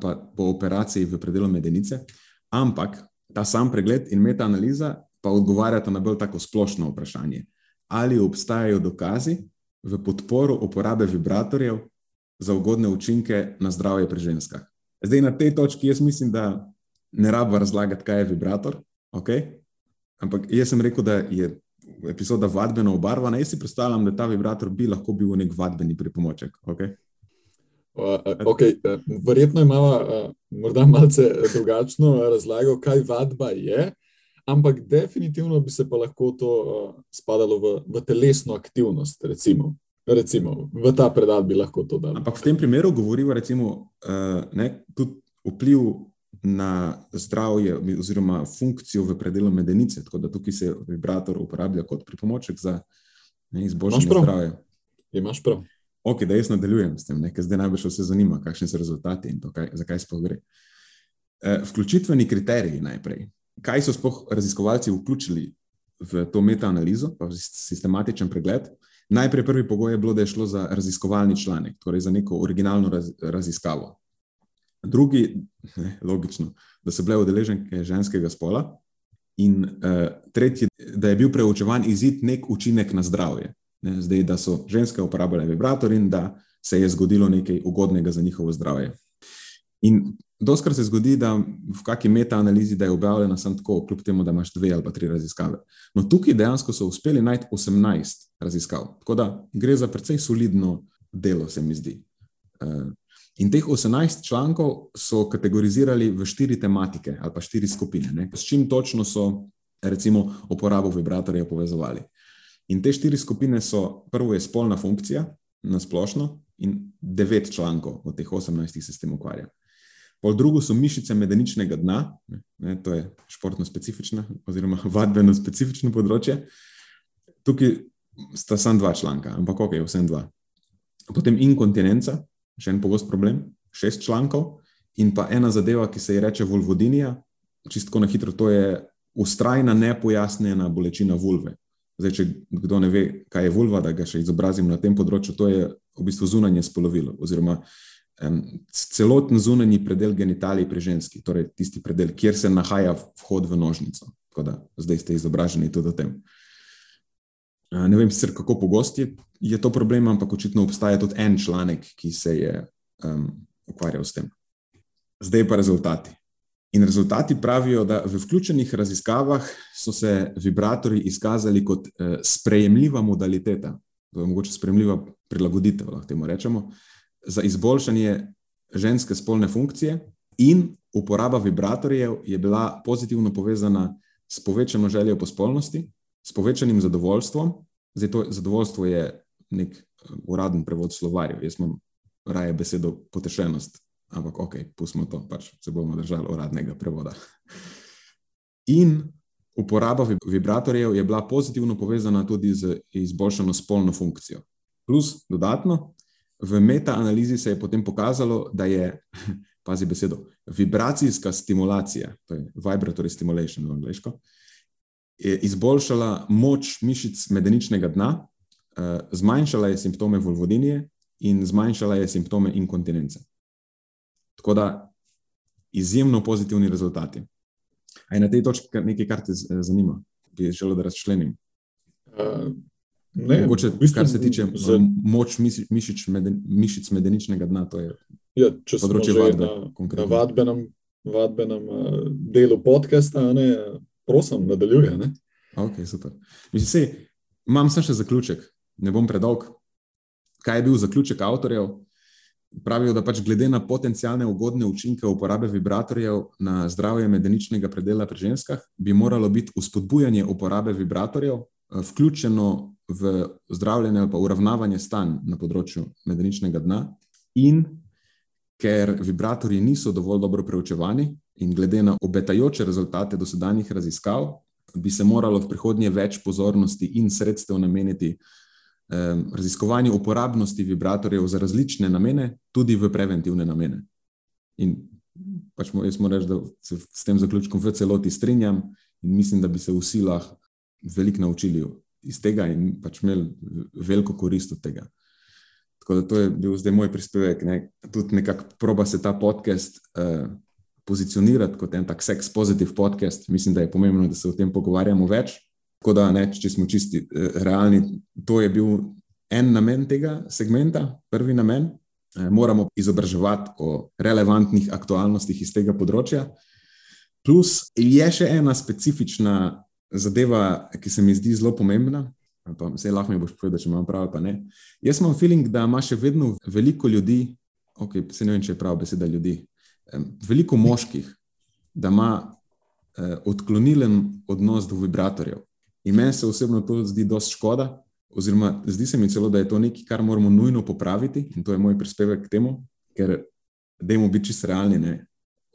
pa po operaciji v predelu medenice. Ampak ta sam pregled in metaanaliza pa odgovarjata na bolj tako splošno vprašanje, ali obstajajo dokazi v podporo uporabe vibratorjev za ugodne učinke na zdravje pri ženskah. Zdaj, na tej točki jaz mislim, da ne rabimo razlagati, kaj je vibrator. Okay? Ampak jaz sem rekel, da je epizoda vadbeno obarvana. Jaz si predstavljam, da ta vibrator bi lahko bil nek vadbeni pripomoček. Okay?
Uh, okay, verjetno imamo uh, morda malce drugačno razlago, kaj vadba je, ampak definitivno bi se pa lahko to uh, spadalo v, v telesno aktivnost, recimo. Recimo. V ta predal bi lahko to dali.
Ampak v tem primeru govorimo recimo, uh, ne, tudi vpliv na zdravje oziroma funkcijo v predelu medenice, tako da tukaj se vibrator uporablja kot pripomoček za ne, izboljšanje zdravja.
Imaš prav.
Ok, da jaz nadaljujem s tem, ne, ker zdaj najbrž vse zanima, kakšni so rezultati in to, kaj, zakaj sploh gre. E, vključitveni kriteriji najprej. Kaj so sploh raziskovalci vključili v to metaanalizo, pa sistematičen pregled? Najprej prvi pogoj je bilo, da je šlo za raziskovalni članek, torej za neko originalno raz, raziskavo. Drugi, ne, logično, da so bile udeleženke ženskega spola, in uh, tretji, da je bil preučevan izid nek učinek na zdravje. Ne, zdaj, da so ženske uporabljale vibrator in da se je zgodilo nekaj ugodnega za njihovo zdravje. In doskrat se zgodi, da v kakšni metaanalizi, je objavljena samo tako, kljub temu, da imaš dve ali tri raziskave. No, tukaj dejansko so uspeli najti 18 raziskav. Tako da gre za precej solidno delo, se mi zdi. Uh, In teh 18 člankov so kategorizirali v štiri tematike ali pa štiri skupine. Ne? S čim točno so, recimo, uporabo vibratorjev povezovali. In te štiri skupine so: prvo je spolna funkcija, na splošno, in devet člankov od teh 18 se s tem ukvarja. Pol drugo so mišice medeničnega dna, ne, to je športno specifično, oziroma [laughs] vadbeno specifično področje. Tukaj sta samo dva članka, ampak ok, vsem dva. Potem inkontinenca, še en pogost problem, šest člankov, in pa ena zadeva, ki se ji reče vulvodinija, čisto na hitro, to je ustrajna, nepojasnjena bolečina vulve. Zdaj, če kdo ne ve, kaj je vulva, da ga še izobrazim na tem področju, to je v bistvu zunanje spolovilo, oziroma um, celoten zunanji predel genitalij pri ženski, torej tisti predel, kjer se nahaja vhod v nožnico. Tako da zdaj ste izobraženi tudi o tem. Uh, Ne vem sicer, kako pogost je, je to problem, ampak očitno obstaja tudi en članek, ki se je um, ukvarjal s tem. Zdaj pa rezultati. In rezultati pravijo, da v vključenih raziskavah so se vibratorji izkazali kot eh, sprejemljiva modaliteta, to je mogoče sprejemljiva prilagoditev, lahko temu rečemo, za izboljšanje ženske spolne funkcije, in uporaba vibratorjev je bila pozitivno povezana s povečano željo po spolnosti, s povečanim zadovoljstvom. Zdaj, to zadovoljstvo je nek eh, uraden prevod slovarjev, jaz imam raje besedo potešenost, ampak ok, pustimo to, pač se bomo držali uradnega prevoda. [laughs] In uporaba vib- vibratorjev je bila pozitivno povezana tudi z izboljšano spolno funkcijo. Plus, dodatno, v metaanalizi se je potem pokazalo, da je, [laughs] pazi besedo, vibracijska stimulacija, to je vibratory stimulation v angliško, izboljšala moč mišic medeničnega dna, eh, zmanjšala je simptome vulvodinije in zmanjšala je simptome inkontinence. Tako da izjemno pozitivni rezultati. A je na tej točki nekaj, kar te z- zanima, bi želel, da razčlenim?
Uh, ne,
Mogoče,
v bistvu
kar se tiče
za-
um, moč mišic, meden, mišic medeničnega dna, to je
Ja,
področje vadbe,
na, na vadbenem, vadbenem uh, delu podcasta, ne, prosim, nadaljuje. Ne?
Ok, super. Mislim, sej, imam samo še zaključek, ne bom predolg. Kaj je bil zaključek avtorjev? Pravijo, da pač glede na potencijalne ugodne učinke uporabe vibratorjev na zdravje medeničnega predela pri ženskah, bi moralo biti uspodbujanje uporabe vibratorjev eh, vključeno v zdravljenje ali pa uravnavanje stanj na področju medeničnega dna, in ker vibratorji niso dovolj dobro preučevani, in glede na obetajoče rezultate dosedanjih raziskav, bi se moralo v prihodnje več pozornosti in sredstev nameniti um, raziskovanju uporabnosti vibratorjev za različne namene, tudi v preventivne namene. In pač mo- jaz moram reči, da se s tem zaključkom v celoti strinjam in mislim, da bi se vsi lahko veliko naučili iz tega in pač imeli veliko korist od tega. Tako da to je bil zdaj moj prispevek. Ne. Tudi nekako proba se ta podcast uh, pozicionirati kot en tak sex positive podcast. Mislim, da je pomembno, da se o tem pogovarjamo več. Tako da, ne, če smo čisti eh, realni, to je bil en namen tega segmenta, prvi namen. Eh, moramo izobraževati o relevantnih aktualnostih iz tega področja. Plus je še ena specifična zadeva, ki se mi zdi zelo pomembna. Pa vse lahko mi boš povedal, če imam prav pa ne. Jaz imam feeling, da ima še vedno veliko ljudi, ok, se ne vem, če je prav beseda ljudi, veliko moških, da ima eh, odklonilen odnos do vibratorjev. In meni se osebno to zdi dosti škoda, oziroma zdi se mi celo, da je to nekaj, kar moramo nujno popraviti, in to je moj prispevek k temu, ker dajmo biti čisto realni. Ne?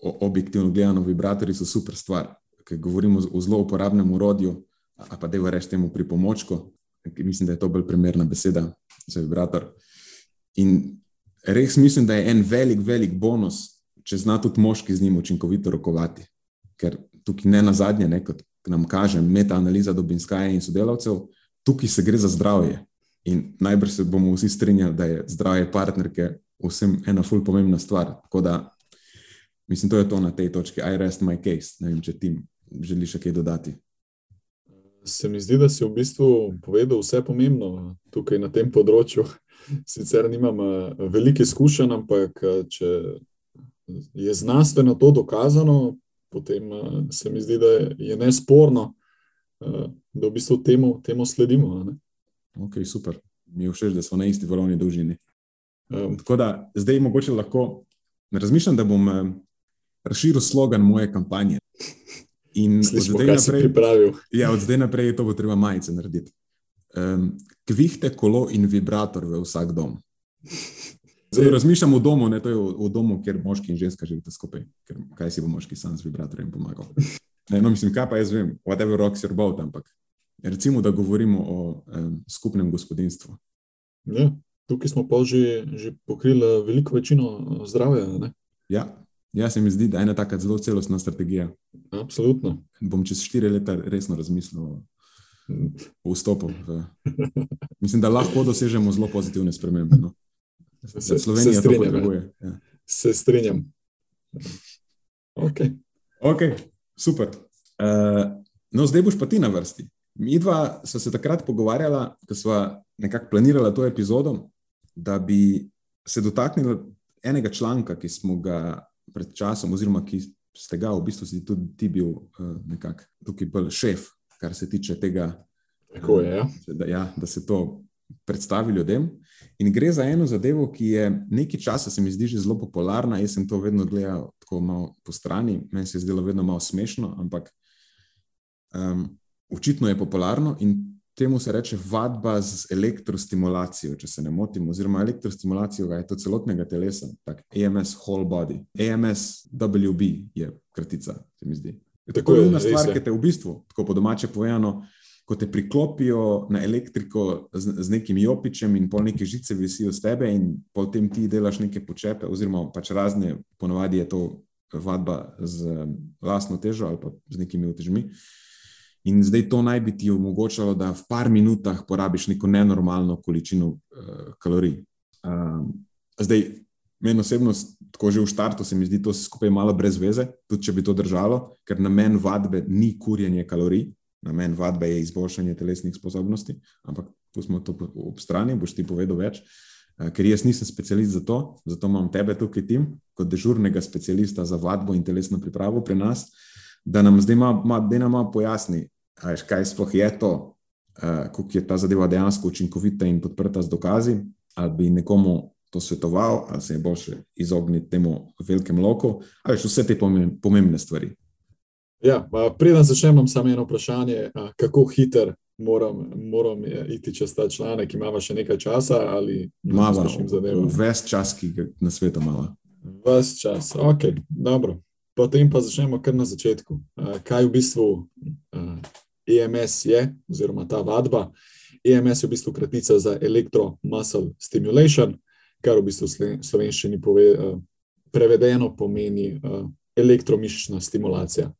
Objektivno gledano, vibratorji so super stvar. Ker govorimo o zelo uporabnem urodju, a pa da reč temu pripomočku, mislim, da je to bolj primerna beseda za vibrator. In res mislim, da je en velik, velik bonus, če zna tudi moški z njim učinkovito rokovati. Ker tukaj ne na zadnje, ne, kot nam kaže metaanaliza Dobinskaja in sodelavcev, tukaj se gre za zdravje. In najbrž se bomo vsi strinjali, da je zdravje partnerke vsem ena ful pomembna stvar. Tako da mislim, to je to na tej točki. I rest my case. Ne vem, če ti želiš še kaj dodati.
Se mi zdi, da si v bistvu povedal vse pomembno tukaj na tem področju. [laughs] Sicer nimam eh, veliko izkušenj, ampak eh, če je znanstveno to dokazano, potem eh, se mi zdi, da je nesporno, da v bistvu temu, temu sledimo. Ne?
Ok, super. Mi je všeč, da smo na isti valovni dolžini.
Um,
Tako da zdaj mogoče lahko razmišljam, da bom razširil slogan moje kampanje. [laughs] In od
slišimo,
zdaj naprej, ja, od zdaj naprej to bo treba majice narediti. Um, kvihte kolo in vibrator v vsak dom. Zdaj razmišljam o domu, ne to je o, o domu, kjer moški in ženska živita skupaj. Ker kaj si bo moški sam z vibratorjem pomagal? Ne, no, mislim, kaj pa jaz vem, whatever rocks your boat, ampak recimo, da govorimo o um, skupnem gospodinstvu.
Ja, tukaj smo pa že, že pokrili veliko večino eh, zdravja. Ne?
Ja, ja, se mi zdi, da je ena taka zelo celostna strategija.
Absolutno.
Bom čez štiri leta resno razmislil o, vstopu. V, mislim, da lahko dosežemo zelo pozitivne spremembe. No?
Se,
Da
se
Slovenija to
strinjam. ja.
potrebuje. Ja.
Se strinjam. Okay.
Ok, super. Uh, no, zdaj boš pa ti na vrsti. Mi dva sva se takrat pogovarjala, ko sva nekako planirala to epizodo, da bi se dotaknila enega članka, ki smo ga pred časom, oziroma ki ste ga v bistvu tudi ti bil uh, nekako tukaj bolj šef, kar se tiče tega,
Tako je. Ja.
da, ja, da se to predstavi ljudem. In gre za eno zadevo, ki je nekaj časa, se mi zdi, že zelo popularna. Jaz sem to vedno gledal tako malo po strani, meni se je zdelo vedno malo smešno, ampak um, očitno je popularno in temu se reče vadba z elektrostimulacijo, če se ne motim, oziroma elektrostimulacijo je to celotnega telesa, tako EMS whole body. EMS WB je kratica, se mi zdi. Je
Tako je,
ena stvar, ki te v bistvu, tako po domače povedano, ko te priklopijo na elektriko z, z nekim jopičem in pol neke žice visijo z tebe in potem ti delaš neke počepe, oziroma pač razne, ponovadi je to vadba z um, lastno težo ali pa z nekimi utežmi. In zdaj to naj bi ti omogočalo, da v par minutah porabiš neko nenormalno količino uh, kalorij. Um, zdaj, meni osebno, tako že v štartu, se mi zdi to skupaj malo brez veze, tudi če bi to držalo, ker namen vadbe ni kurjenje kalorij, namen vadbe je izboljšanje telesnih sposobnosti, ampak pustimo to ob strani, boš ti povedal več. Eh, Ker jaz nisem specialist za to, zato imam tebe tukaj, Tim, kot dežurnega specialista za vadbo in telesno pripravo pri nas, da nam zdaj malo, malo, da nam pojasni, veš, kaj sploh je to, uh, kako je ta zadeva dejansko učinkovita in podprta z dokazi, ali bi nekomu to svetoval, ali se je boljše izogniti temu velikemu loku, ali veš, vse te pomem- pomembne stvari.
Ja, preden začnem, imam samo eno vprašanje, kako hiter moram, moram eh, iti čez ta članek, imamo še nekaj časa ali
Mava,
splošnim zadevam?
ves čas, ki ga na svetu imamo.
Ves čas, ok, dobro. Potem pa začnemo kar na začetku. Kaj v bistvu EMS je, oziroma ta vadba? EMS je v bistvu kratica za Electromuscle Stimulation, kar v bistvu v slovenščini pove, a, prevedeno pomeni a, elektromišična stimulacija.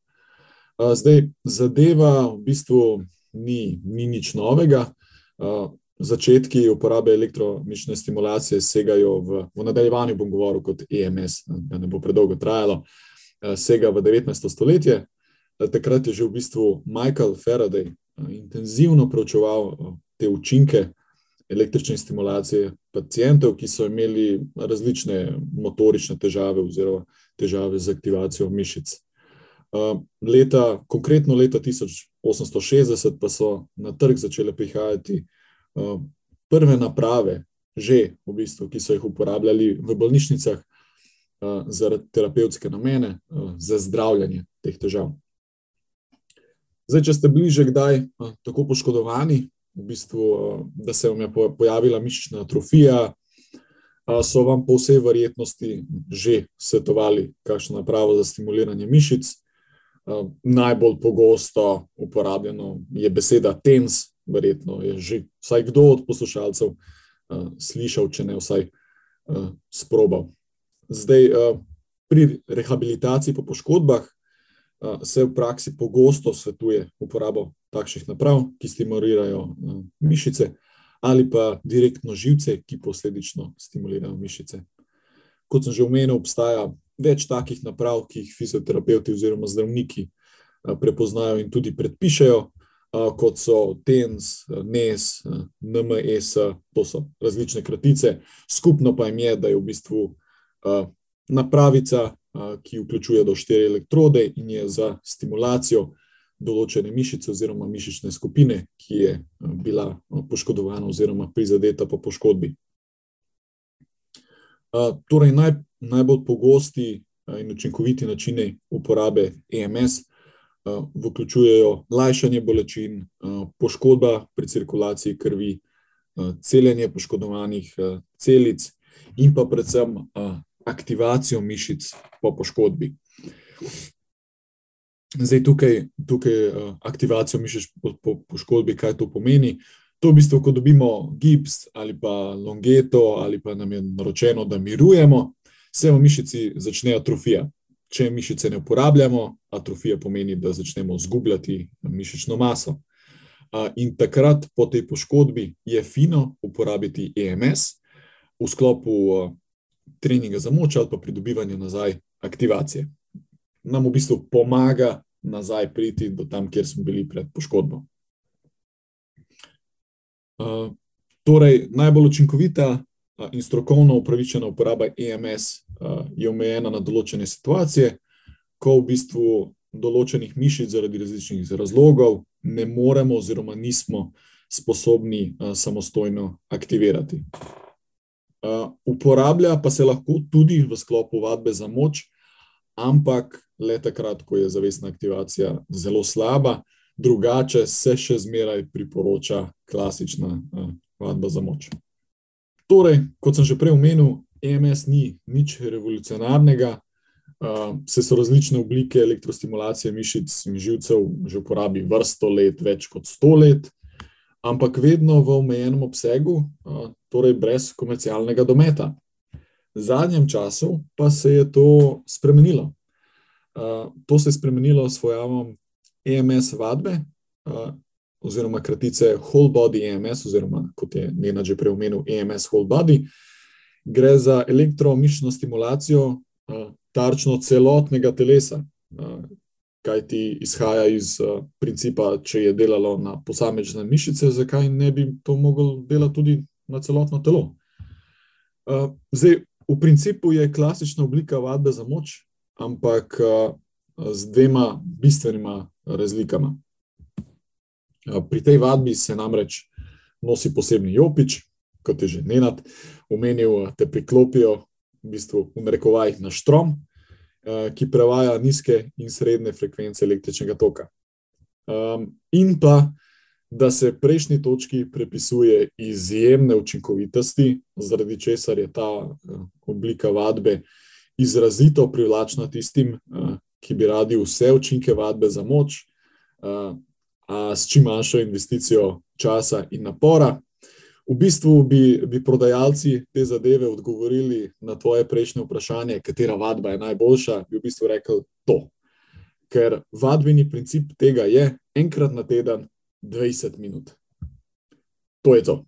A, Zdaj, zadeva v bistvu ni, ni nič novega. Začetki uporabe elektromišične stimulacije segajo v, v nadaljevanju, bom govoril kot EMS, da ne bo predolgo trajalo, eh, sega v 19. stoletje. Eh, Takrat je že v bistvu Michael Faraday eh, intenzivno preučeval eh, te učinke električne stimulacije pacijentov, ki so imeli različne motorične težave oziroma težave z aktivacijo mišic. Uh, Leta, konkretno leta 1860 pa so na trg začele prihajati prve naprave, že v bistvu, ki so jih uporabljali v bolnišnicah za terapevtske namene, za zdravljenje teh težav. Zdaj, če ste bili že kdaj uh, tako poškodovani, v bistvu, uh, da se vam je po- pojavila mišična atrofija, uh, so vam po vsej verjetnosti že svetovali, kakšno napravo za stimuliranje mišic. Uh, najbolj pogosto uporabljeno je beseda TENS, verjetno je že vsaj kdo od poslušalcev uh, slišal, če ne vsaj uh, sprobal. Zdaj, uh, pri rehabilitaciji po poškodbah se v praksi pogosto svetuje uporabo takšnih naprav, ki stimulirajo mišice, ali pa direktno živce, ki posledično stimulirajo mišice. Kot sem že omenil, obstaja več takih naprav, ki jih fizioterapeuti oziroma zdravniki prepoznajo in tudi predpišejo, a, kot so TENS, NES, NMS, to so različne kratice. Skupno pa jim je, da je v bistvu napravica, ki vključuje do štiri elektrode in je za stimulacijo določene mišice oziroma mišične skupine, ki je bila poškodovana oziroma prizadeta po poškodbi. Torej, naj, najbolj pogosti in učinkoviti načini uporabe EMS vključujejo lajšanje bolečin, poškodba pri cirkulaciji krvi, celjenje poškodovanih celic in pa predvsem aktivacijo mišic po poškodbi. Zdaj, tukaj, tukaj uh, aktivacijo mišic po, po poškodbi, kaj to pomeni. To v bistvu, ko dobimo gips ali pa longeto, ali pa nam je naročeno, da mirujemo, se v mišici začne atrofija. Če mišice ne uporabljamo, atrofija pomeni, da začnemo zgubljati mišično maso. In takrat, po tej poškodbi, je fino uporabiti EMS v sklopu uh, treninga za moč ali pa pridobivanja nazaj aktivacije. Nam v bistvu pomaga nazaj priti do tam, kjer smo bili pred poškodbo. Uh, torej, najbolj učinkovita uh, in strokovno upravičena uporaba EMS uh, je omejena na določene situacije, ko v bistvu določenih mišic zaradi različnih razlogov ne moremo oziroma nismo sposobni uh, samostojno aktivirati. Uh, uporablja pa se lahko tudi v sklopu vadbe za moč, ampak le takrat, ko je zavestna aktivacija zelo slaba, drugače se še zmeraj priporoča klasična uh, vadba za moč. Torej, kot sem že prej omenil, EMS ni nič revolucionarnega. Uh, se so različne oblike elektrostimulacije mišic in živcev že uporabi vrsto let, več kot sto let, ampak vedno v omejenem obsegu, torej brez komercialnega dometa. V zadnjem času pa se je to spremenilo. To se je spremenilo s pojavom EMS vadbe, oziroma kratice Whole Body EMS, oziroma kot je Nena že prej omenil, EMS Whole Body. Gre za elektromišično stimulacijo tarčno celotnega telesa, kaj ti izhaja iz uh, principa, če je delalo na posamezne mišice, zakaj ne bi to moglo delati tudi na celotno telo. Uh, zdaj, v principu je klasična oblika vadbe za moč, ampak uh, z dvema bistvenima razlikama. Pri tej vadbi se namreč nosi posebni jopič, kot je že Nenad omenil, te priklopijo v bistvu v narekovajih na štrom, ki prevaja nizke in srednje frekvence električnega toka. In pa, da se prejšnji točki prepisuje izjemne učinkovitosti, zaradi česar je ta oblika vadbe izrazito privlačna tistim, ki bi radi vse učinke vadbe za moč, a s čim manjšo investicijo časa in napora. V bistvu bi, bi prodajalci te zadeve odgovorili na tvoje prejšnje vprašanje, katera vadba je najboljša, bi v bistvu rekel to. Ker vadbeni princip tega je enkrat na teden 20 minut. To je to.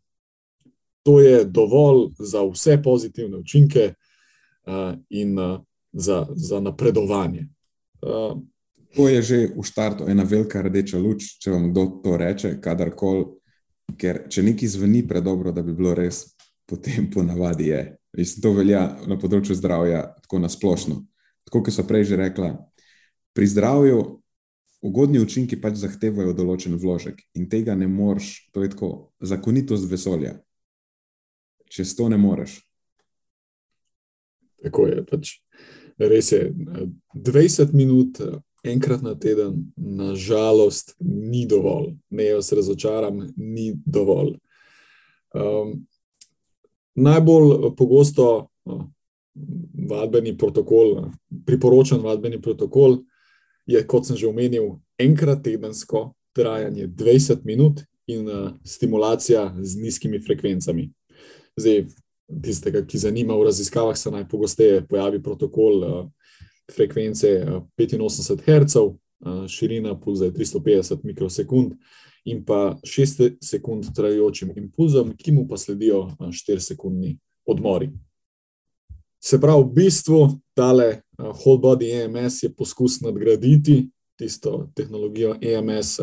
To je dovolj za vse pozitivne učinke uh, in uh, za, za napredovanje. Uh,
To je že v startu ena velika rdeča luč, če vam kdo to reče, kadarkoli. Ker če nekaj zveni predobro, da bi bilo res, potem ponavadi je. Mislim, to velja na področju zdravja, tako na splošno. Tako kot so prej že rekla, pri zdravju ugodni učinki pač zahtevajo določen vložek in tega ne moreš, to je tako zakonitost vesolja. Čez to ne moreš.
Tako je. Pač res je. 20 minut, enkrat na teden, nažalost, ni dovolj. Ne, jaz razočaram, ni dovolj. Um, najbolj pogosto uh, vadbeni protokol, priporočen vadbeni protokol je, kot sem že omenil, enkrat tedensko trajanje 20 minut in uh, stimulacija z nizkimi frekvencami. Zdaj, tistega, ki zanima v raziskavah, se najpogosteje pojavi protokol uh, frekvence uh, 85 Hz, uh, širina pulza je 350 mikrosekund in pa 6 sekund trajajočim impulzom, ki mu pa sledijo uh, 4 sekundni odmori. Se pravi, v bistvu tale whole body EMS je poskus nadgraditi tisto tehnologijo EMS,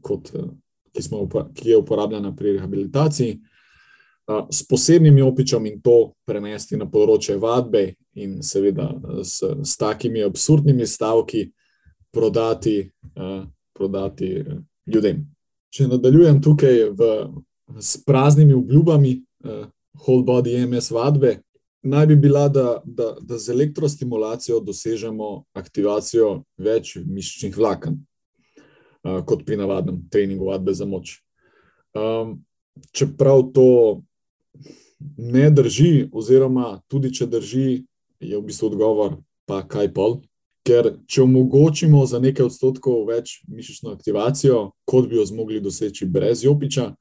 kot, ki, smo, ki je uporabljena pri rehabilitaciji s posebnimi opičami in to prenesti na področje vadbe, in seveda s, s takimi absurdnimi stavki prodati, prodati ljudem. Če nadaljujem tukaj v, s praznimi obljubami, uh, whole body MS vadbe, naj bi bila, da, da, da z elektrostimulacijo dosežemo aktivacijo več mišičnih vlaken, uh, kot pri navadnem treningu vadbe za moč. Um, čeprav to ne drži, oziroma tudi če drži, je v bistvu odgovor, pa kaj pol. Ker če omogočimo za nekaj odstotkov več mišično aktivacijo, kot bi jo zmogli doseči brez jopiča,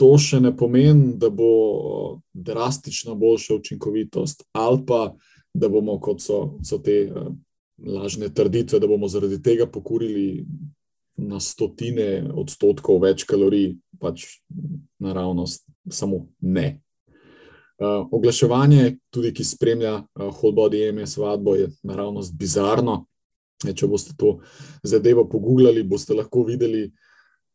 to še ne pomeni, da bo drastično boljša učinkovitost, ali pa da bomo, kot so, so te lažne trditve, da bomo zaradi tega pokurili na stotine odstotkov več kalorij, pač naravnost samo ne. Uh, oglaševanje, tudi ki spremlja uh, Whole Body EMS vadbo, je naravnost bizarno. E, če boste to zadevo pogooglali, boste lahko videli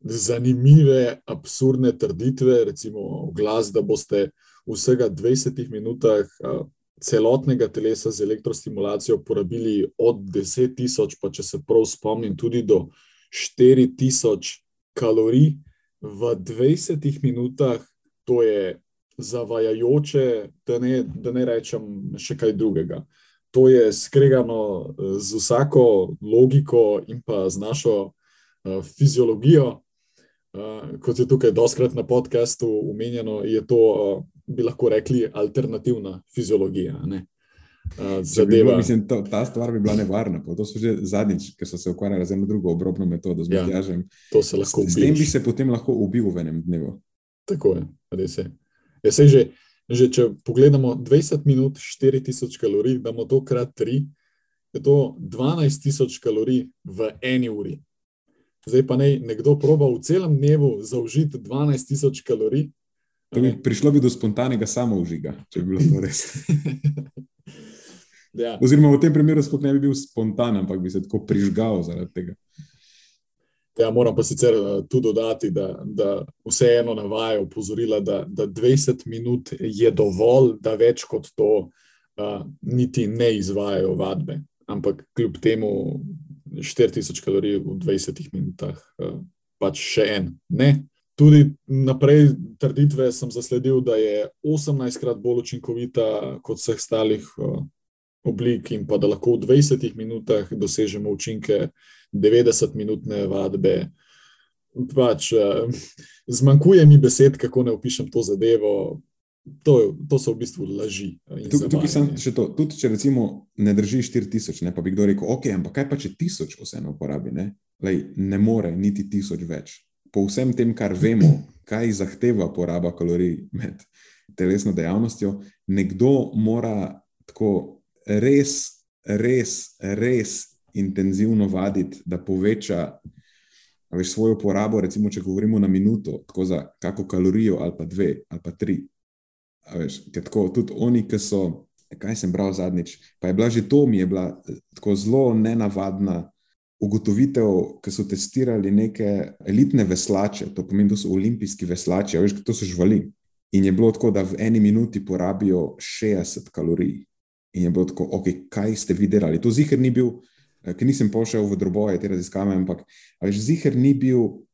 zanimive, absurdne trditve, recimo glas, da boste v vsega 20 minutah uh, celotnega telesa z elektrostimulacijo porabili od 10 tisoč, pa če se prav spomnim, tudi do 4000 kalorij v 20 minutah. To je zavajajoče, da ne, da ne rečem še kaj drugega. To je skregano z vsako logiko in pa z našo uh, fiziologijo. Uh, kot je tukaj doskrat na podkastu omenjeno, je to, uh, bi lahko rekli, alternativna fiziologija. Ne? Uh,
bi bilo, mislim, to, ta stvar bi bila nevarna. pa To so že zadnjič, ker so se ukvarjali z eno drugo obrobno metodo, z
Ja,
Matjažem. S, s tem bi se potem lahko ubil v enem dnevu.
Tako je, res je. Ja, sej že, že če pogledamo 20 minut, 4000 kalorij, damo to krat 3, je to 12.000 kalorij v eni uri. Zdaj pa naj nekdo proba v celem dnevu zaužiti 12.000 kalorij.
bi, prišlo bi do spontanega samoužiga, če bi bilo to res. [laughs]
ja,
Oziroma v tem primeru sploh ne bi bil spontan, ampak bi se tako prižgal zaradi tega.
Ja, moram pa sicer eh, tu dodati, da, da vseeno navajajo opozorila, da, da 20 minut je dovolj, da več kot to uh, niti ne izvajajo vadbe. Ampak kljub temu 4000 kalorij v 20 minutah, uh, pač še en. Ne. Tudi naprej trditve sem zasledil, da je 18krat bolj učinkovita kot vseh ostalih uh, oblik, in pa da lahko v 20 minutah dosežemo učinke 90-minutne vadbe. Pač, uh, zmanjkuje mi besed, kako ne opišem to zadevo. To, to so v bistvu laži. in
Tuk, tukaj sem še to. Tudi če recimo ne drži 4000, ne, pa bi kdo rekel, ok, ampak kaj pa če 1000 vseeno uporabi, ne? Lej, ne more niti 1000 več. Po vsem tem, kar vemo, kaj zahteva poraba kalorij med telesno dejavnostjo, nekdo mora tako res, res, res intenzivno vaditi, da poveča veš, svojo porabo, recimo, če govorimo na minuto, tako za kako kalorijo ali pa dve ali pa tri. A Veš, tako, tudi oni, ki so, kaj sem bral zadnjič, pa je bila že to, mi je bila eh, tako zelo nenavadna ugotovitev, ki so testirali neke elitne veslače, to pomeni, da so olimpijski veslači, veš, to so živali. In je bilo tako, da v eni minuti porabijo 60 kalorij. In je bilo tako, ok, kaj ste vi delali? To zihar ni bil, ker nisem pošel v droboje te raziskave, ampak veš, zihar ni bil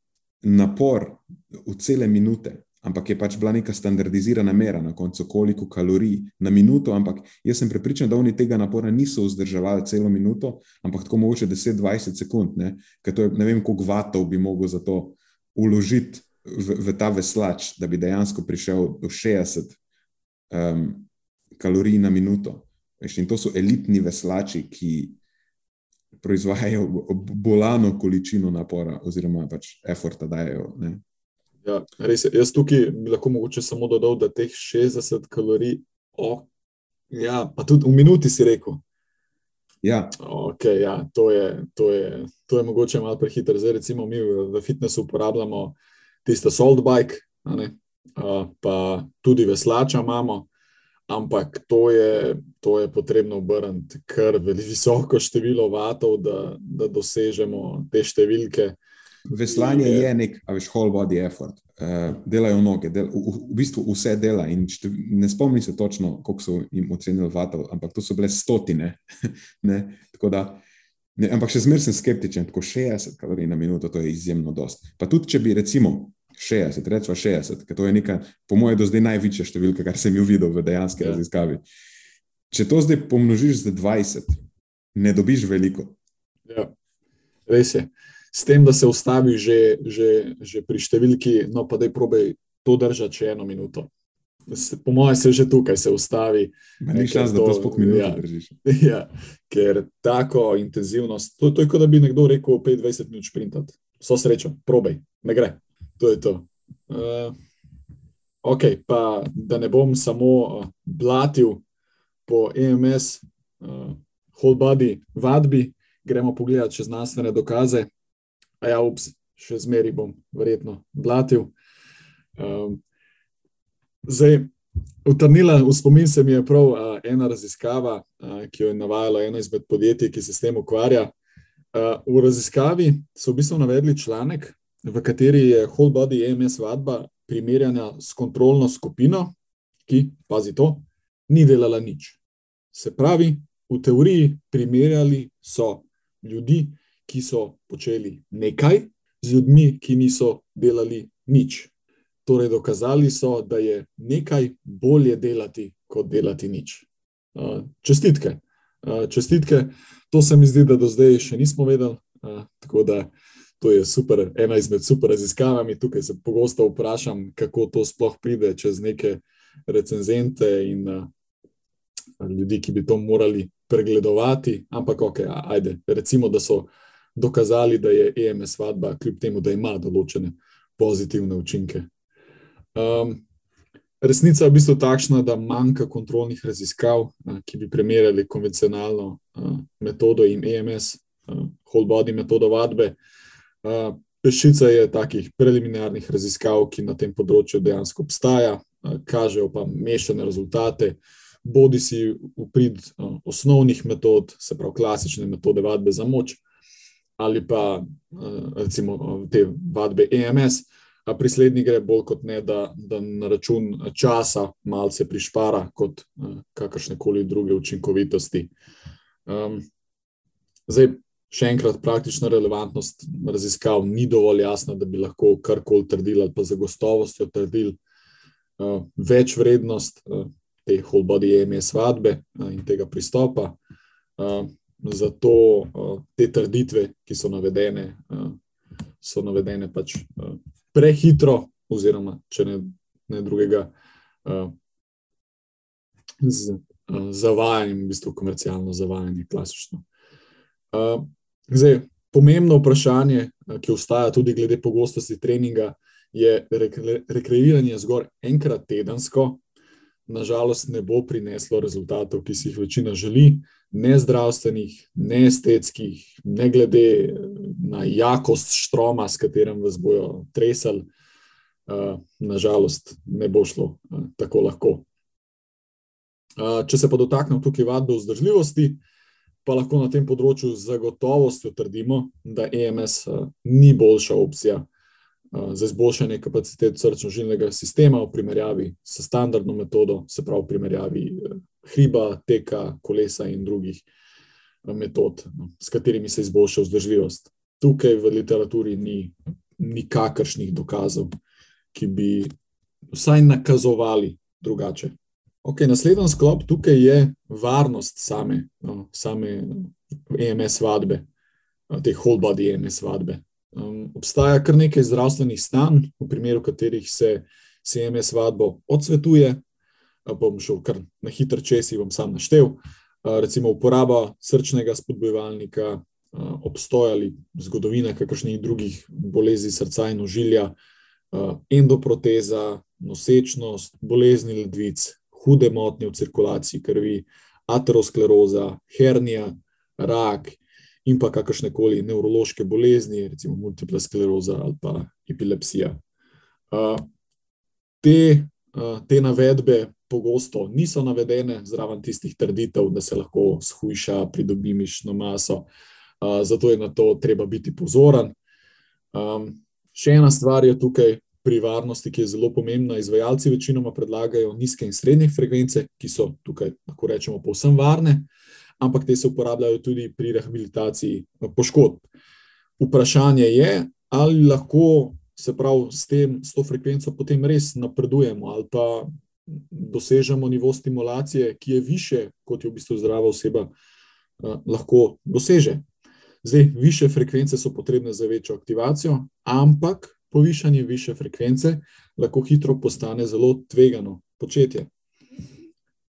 napor v cele minute, ampak je pač bila neka standardizirana mera na koncu, koliko kalorij na minuto. Ampak jaz sem prepričan, da oni tega napora niso vzdrževali celo minuto, ampak tako mogoče 10-20 sekund, ne? ker to je ne vem, koliko vatov bi mogel za to uložiti v, v ta veslač, da bi dejansko prišel do 60 um, kalorij na minuto. Veš, in to so elitni veslači, ki proizvajajo bolano količino napora, oziroma pač eforta dajo. Ne?
Ja, res je. Jaz tukaj bi lahko mogoče samo dodal, da teh 60 kalorij, oh, ja, pa tudi v minuti si rekel.
Ja,
Okay, ja, to, je, to, je, to je mogoče malo prehiter. Zdaj, recimo, mi v, fitnessu uporabljamo tiste salt bike, uh, pa tudi veslača imamo, ampak to je, to je potrebno obrniti kar visoko število vatov, da, da dosežemo te številke.
veslanje
Je-
nek, a veš, whole body effort. Uh, delajo noge, del, v, v bistvu vse dela. štev, ne spomnim se točno, koliko so jim ocenili vatov, ampak to so bile stotine. [laughs] ne, tako da, ne, ampak še zmeraj sem skeptičen, tako 60 kalorij na minuto, to je izjemno dost. Pa tudi, če bi recimo 60, rečemo 60, ker to je neka, po mojem, do zdaj največja številka, kar sem jo videl v dejanski
Ja.
raziskavi. Če to zdaj pomnožiš z 20, ne dobiš veliko.
Ja, res je. S tem, da se ustavi že, že, že pri številki, no pa da je probej to držati še eno minuto. Po mojem se že tukaj se ustavi.
Ni čas, da to
to-
sploh minuto
ja.
držiš. [laughs]
Ja, ker tako intenzivnost, to, to je kot da bi nekdo rekel 25 minut sprintati. So srečo, probej, ne gre. To je to. Uh, ok, pa da ne bom samo uh, blatil po EMS, uh, whole body vadbi, gremo pogledati še znanstvene dokaze. A ja, ups, še zmeri bom verjetno blatil. Um, zdaj, Utrnila v spomin se mi je prav uh, ena raziskava, uh, ki jo je navajalo eno izmed podjetij, ki se s tem ukvarja. Uh, v raziskavi so v bistvu navedli članek, v kateri je whole body EMS vadba primerjana s kontrolno skupino, ki, pazi to, ni delala nič. Se pravi, v teoriji primerjali so ljudi, ki so počeli nekaj, z ljudmi, ki niso delali nič. Torej, dokazali so, da je nekaj bolje delati, kot delati nič. Čestitke. Čestitke. To se mi zdi, da do zdaj še nismo vedeli. Tako da to je super, ena izmed super raziskavami. Tukaj se pogosto vprašam, kako to sploh pride čez neke recenzente in uh, ljudi, ki bi to morali pregledovati. Ampak, ok, ajde, recimo, da so dokazali, da je EMS vadba, kljub temu, da ima določene pozitivne učinke. Um, resnica je v bistvu takšna, da manjka kontrolnih raziskav, uh, ki bi primerjali konvencionalno uh, metodo in EMS, whole body metodo vadbe. Peščica je takih preliminarnih raziskav, ki na tem področju dejansko obstaja, kažejo pa mešane rezultate, bodi si v prid osnovnih metod, se pravi klasične metode vadbe za moč, ali pa recimo te vadbe EMS. A pri slednji gre bolj kot ne, da, da na račun časa malce prišpara, kot kakršne koli druge učinkovitosti. Zdaj, še enkrat, praktična relevantnost raziskav ni dovolj jasna, da bi lahko karkoli trdili ali pa za gostovostjo trdili uh, več vrednost uh, te whole body EMS vadbe uh, in tega pristopa. Uh, zato uh, te trditve, ki so navedene, uh, so navedene pač. Uh, prehitro, oziroma če ne, ne drugega, uh, z uh, zavajanjem, v bistvu komercialno zavajanje, klasično. Uh, zdaj, pomembno vprašanje, uh, ki ostaja tudi glede pogostosti treninga, je rekre, rekreiranje zgolj enkrat tedensko. Nažalost, ne bo prineslo rezultatov, ki si jih večina želi, ne zdravstvenih, ne estetskih, ne glede na jakost štroma, s katerim vas bojo tresali. Uh, nažalost, ne bo šlo tako lahko. Če se pa dotaknemo tukaj vadbe vzdržljivosti, pa lahko na tem področju z zagotovostjo trdimo, da EMS uh, ni boljša opcija uh, za izboljšanje kapacitet srčno-žilnega sistema v primerjavi s standardno metodo, se pravi v primerjavi uh, hriba, teka, kolesa in drugih metod, no, s katerimi se izboljša vzdržljivost. Tukaj v literaturi ni nikakršnih dokazov, ki bi vsaj nakazovali drugače. Okay, naslednji sklop tukaj je varnost same, no, same EMS vadbe, te whole body EMS vadbe. Um, obstaja kar nekaj zdravstvenih stanj, v primeru katerih se, se EMS vadbo odsvetuje. Bom šel kar na hiter čez in bom sam naštel. Recimo uporaba srčnega spodbujevalnika, uh, obstoj ali zgodovina kakršnih drugih bolezni srca in ožilja, endoproteza, nosečnost, bolezni ledvic, hude motnje v cirkulaciji krvi, ateroskleroza, hernija, rak in pa kakršne koli nevrološke bolezni, recimo multipla skleroza ali pa epilepsija. Uh, te, uh, te navedbe pogosto niso navedene zraven tistih trditev, da se lahko shujša, pridobi mišno maso, uh, zato je na to treba biti pozoren. Um, še ena stvar je tukaj pri varnosti, ki je zelo pomembna. Izvajalci večinoma predlagajo nizke in srednje frekvence, ki so tukaj, lahko rečemo, povsem varne, ampak te se uporabljajo tudi pri rehabilitaciji poškodb. Vprašanje je, ali lahko se prav s, tem, s to frekvenco potem res napredujemo, ali pa dosežemo nivo stimulacije, ki je više, kot jo v bistvu zdrava oseba uh, lahko doseže. Zdaj, više frekvence so potrebne za večjo aktivacijo, ampak povišanje više frekvence lahko hitro postane zelo tvegano početje.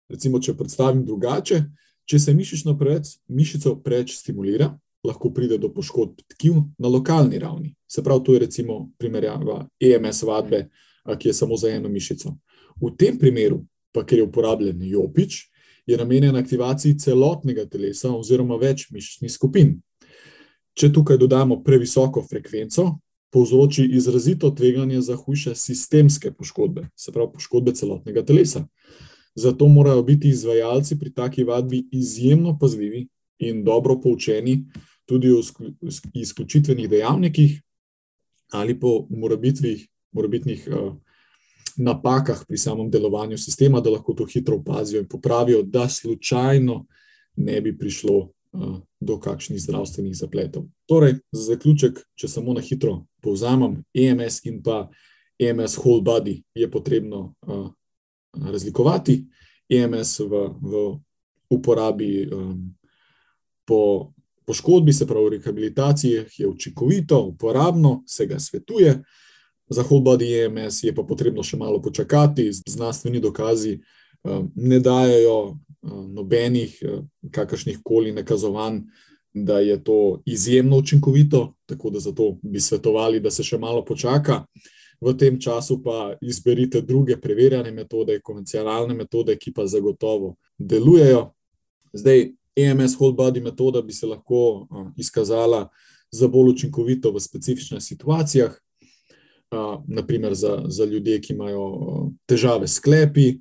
Recimo, če predstavim drugače, če se mišično preveč, mišico preveč stimulira, lahko pride do poškodb tkiv na lokalni ravni. Se pravi, to je recimo primerjava EMS vadbe, ki je samo za eno mišico. V tem primeru, pa ker je uporabljen jopič, je namenjen aktivaciji celotnega telesa oziroma več mišičnih skupin. Če tukaj dodamo previsoko frekvenco, povzroči izrazito tveganje za hujše sistemske poškodbe, se pravi poškodbe celotnega telesa. Zato morajo biti izvajalci pri taki vadbi izjemno pazljivi in dobro poučeni tudi o izključitvenih dejavnikih ali po morebitnih, uh, napakah pri samem delovanju sistema, da lahko to hitro opazijo in popravijo, da slučajno ne bi prišlo uh, do kakšnih zdravstvenih zapletov. Torej, za zaključek, če samo na hitro povzamem, EMS in pa EMS whole body je potrebno uh, razlikovati. EMS v, v uporabi um, po poškodbi, se pravi, v rehabilitaciji je učinkovito, uporabno, se ga svetuje. Za whole body EMS je pa potrebno še malo počakati, znanstveni dokazi um, ne dajo um, nobenih um, kakršnih koli nakazovanj, da je to izjemno učinkovito, tako da zato bi svetovali, da se še malo počaka. V tem času pa izberite druge preverjene metode, konvencionalne metode, ki pa zagotovo delujejo. Zdaj, EMS whole body metoda bi se lahko izkazala za bolj učinkovito v specifičnih situacijah, naprimer za, za ljudi, ki imajo težave s sklepi,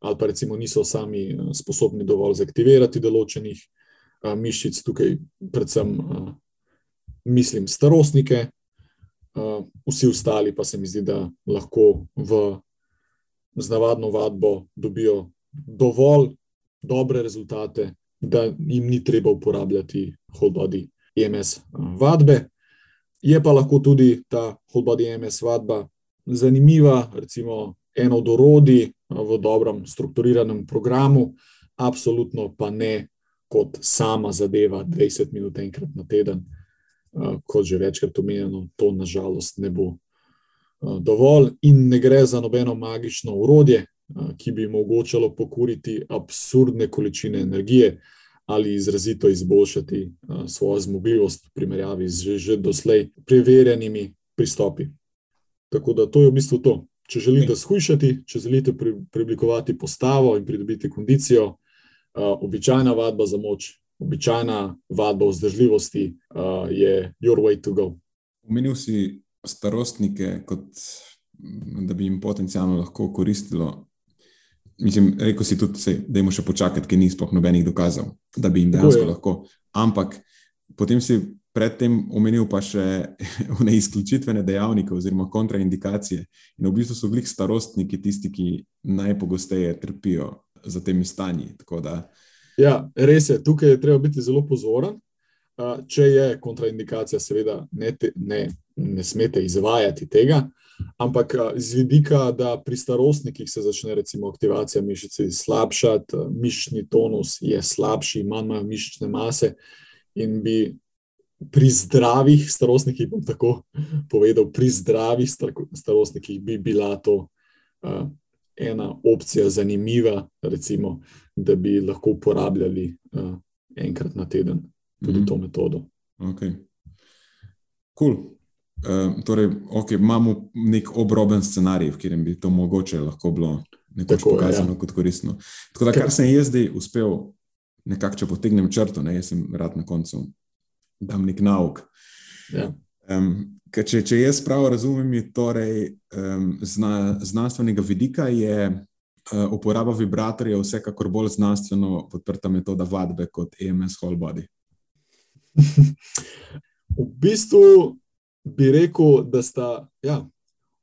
ali pa recimo niso sami sposobni dovolj zaktivirati določenih uh, mišic, tukaj predvsem uh, mislim starostnike. Uh, vsi ostali pa se mi zdi, da lahko v, z navadno vadbo dobijo dovolj dobre rezultate, da jim ni treba uporabljati whole body EMS vadbe. Je pa lahko tudi ta whole body EMS vadba zanimiva, recimo eno od orodij v dobrem strukturiranem programu, absolutno pa ne kot sama zadeva 20 minut enkrat na teden. Kot že večkrat omenjeno, to nažalost ne bo dovolj, in ne gre za nobeno magično urodje, ki bi omogočalo pokuriti absurdne količine energije ali izrazito izboljšati svojo zmogljivost v primerjavi z že, že doslej preverjenimi pristopi. Tako da to je v bistvu to. Če želite shujšati, če želite preoblikovati postavo in pridobiti kondicijo, običajna vadba za moč, običajna vadba vzdržljivosti uh, je your way to go.
Omenil si starostnike, kot, da bi jim potencialno lahko koristilo. Mislim, rekel si tudi, sej, da jim še počakati, ker ni sploh nobenih dokazov, da bi jim dejansko lahko. Ampak potem si predtem omenil pa še [laughs] neizključitvene dejavnike oziroma kontraindikacije. In v bistvu so bili starostniki tisti, ki najpogosteje trpijo za temi stanji.
Ja, res je, tukaj je treba biti zelo pozoren. Če je kontraindikacija, seveda ne, te, ne, ne smete izvajati tega. Ampak z vidika, da pri starostnikih se začne recimo aktivacija mišice slabšati, mišični tonus je slabši, manj mišične mase, in bi pri zdravih starostnikih, bom tako povedal, pri zdravih starostnikih bi bila to uh, ena opcija zanimiva, recimo, da bi lahko uporabljali uh, enkrat na teden tudi mm -hmm. to metodo.
Okay. Cool. Uh, torej, okay, imamo nek obroben scenarij, v katerem bi to mogoče lahko bilo nekoč Tako, pokazano ja. kot koristno. Tako da, kar sem jaz zdaj uspel, nekako, če potegnem črto, ne, jaz sem rad na koncu, dam nek nauk.
Ja.
Um, če, če jaz prav razumem, je torej um, zna, znanstvenega vidika je uh, uporaba vibratorja vsekakor bolj znanstveno podprta metoda vadbe kot EMS whole body.
v bistvu bi rekel, da sta ja,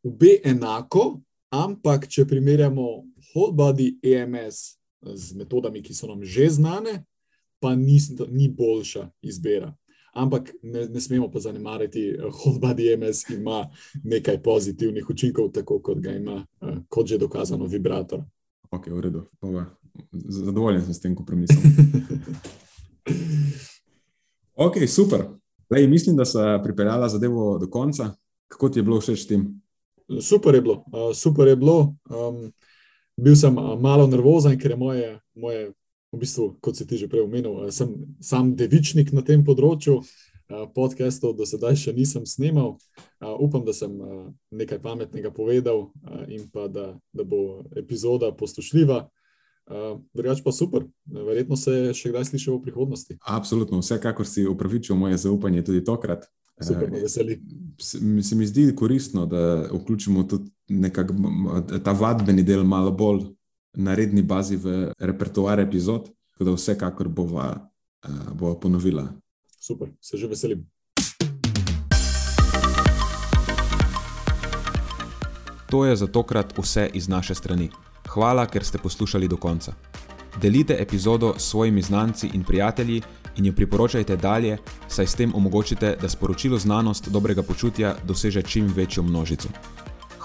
obe enako, ampak če primerjamo whole body EMS z metodami, ki so nam že znane, pa ni, ni boljša izbira. Ampak ne, ne smemo pa zanemariti, da whole body EMS ima nekaj pozitivnih učinkov, tako kot ga ima, kot že dokazano, vibrator.
Ok, v redu. Pa, zadovoljen sem s tem kompromisom. [laughs] ok, super. Lej, mislim, da so pripeljala zadevo do konca. Kako ti je bilo všeč tem?
Super je bilo, uh, super je bilo. Um, bil sem malo nervozen, ker je moje, moje v bistvu, kot si ti že prej omenil, uh, sem sam devičnik na tem področju. Uh, podcastov do sedaj še nisem snimal. Uh, upam, da sem nekaj pametnega povedal in pa da, da bo epizoda poslušljiva. Drugač pa super, verjetno se še kdaj slišal v prihodnosti.
Absolutno, vsekakor si upravičil moje zaupanje tudi tokrat.
Super, veseli.
Se, se mi zdi koristno, da vključimo tudi nekak, ta vadbeni del malo bolj na redni bazi v repertoar epizod, tako da vsekakor bova, uh, bova ponovila.
Super, se že veselim.
To je za tokrat vse iz naše strani. Hvala, ker ste poslušali do konca. Delite epizodo s svojimi znanci in prijatelji in jo priporočajte dalje, saj s tem omogočite, da sporočilo znanost dobrega počutja doseže čim večjo množico.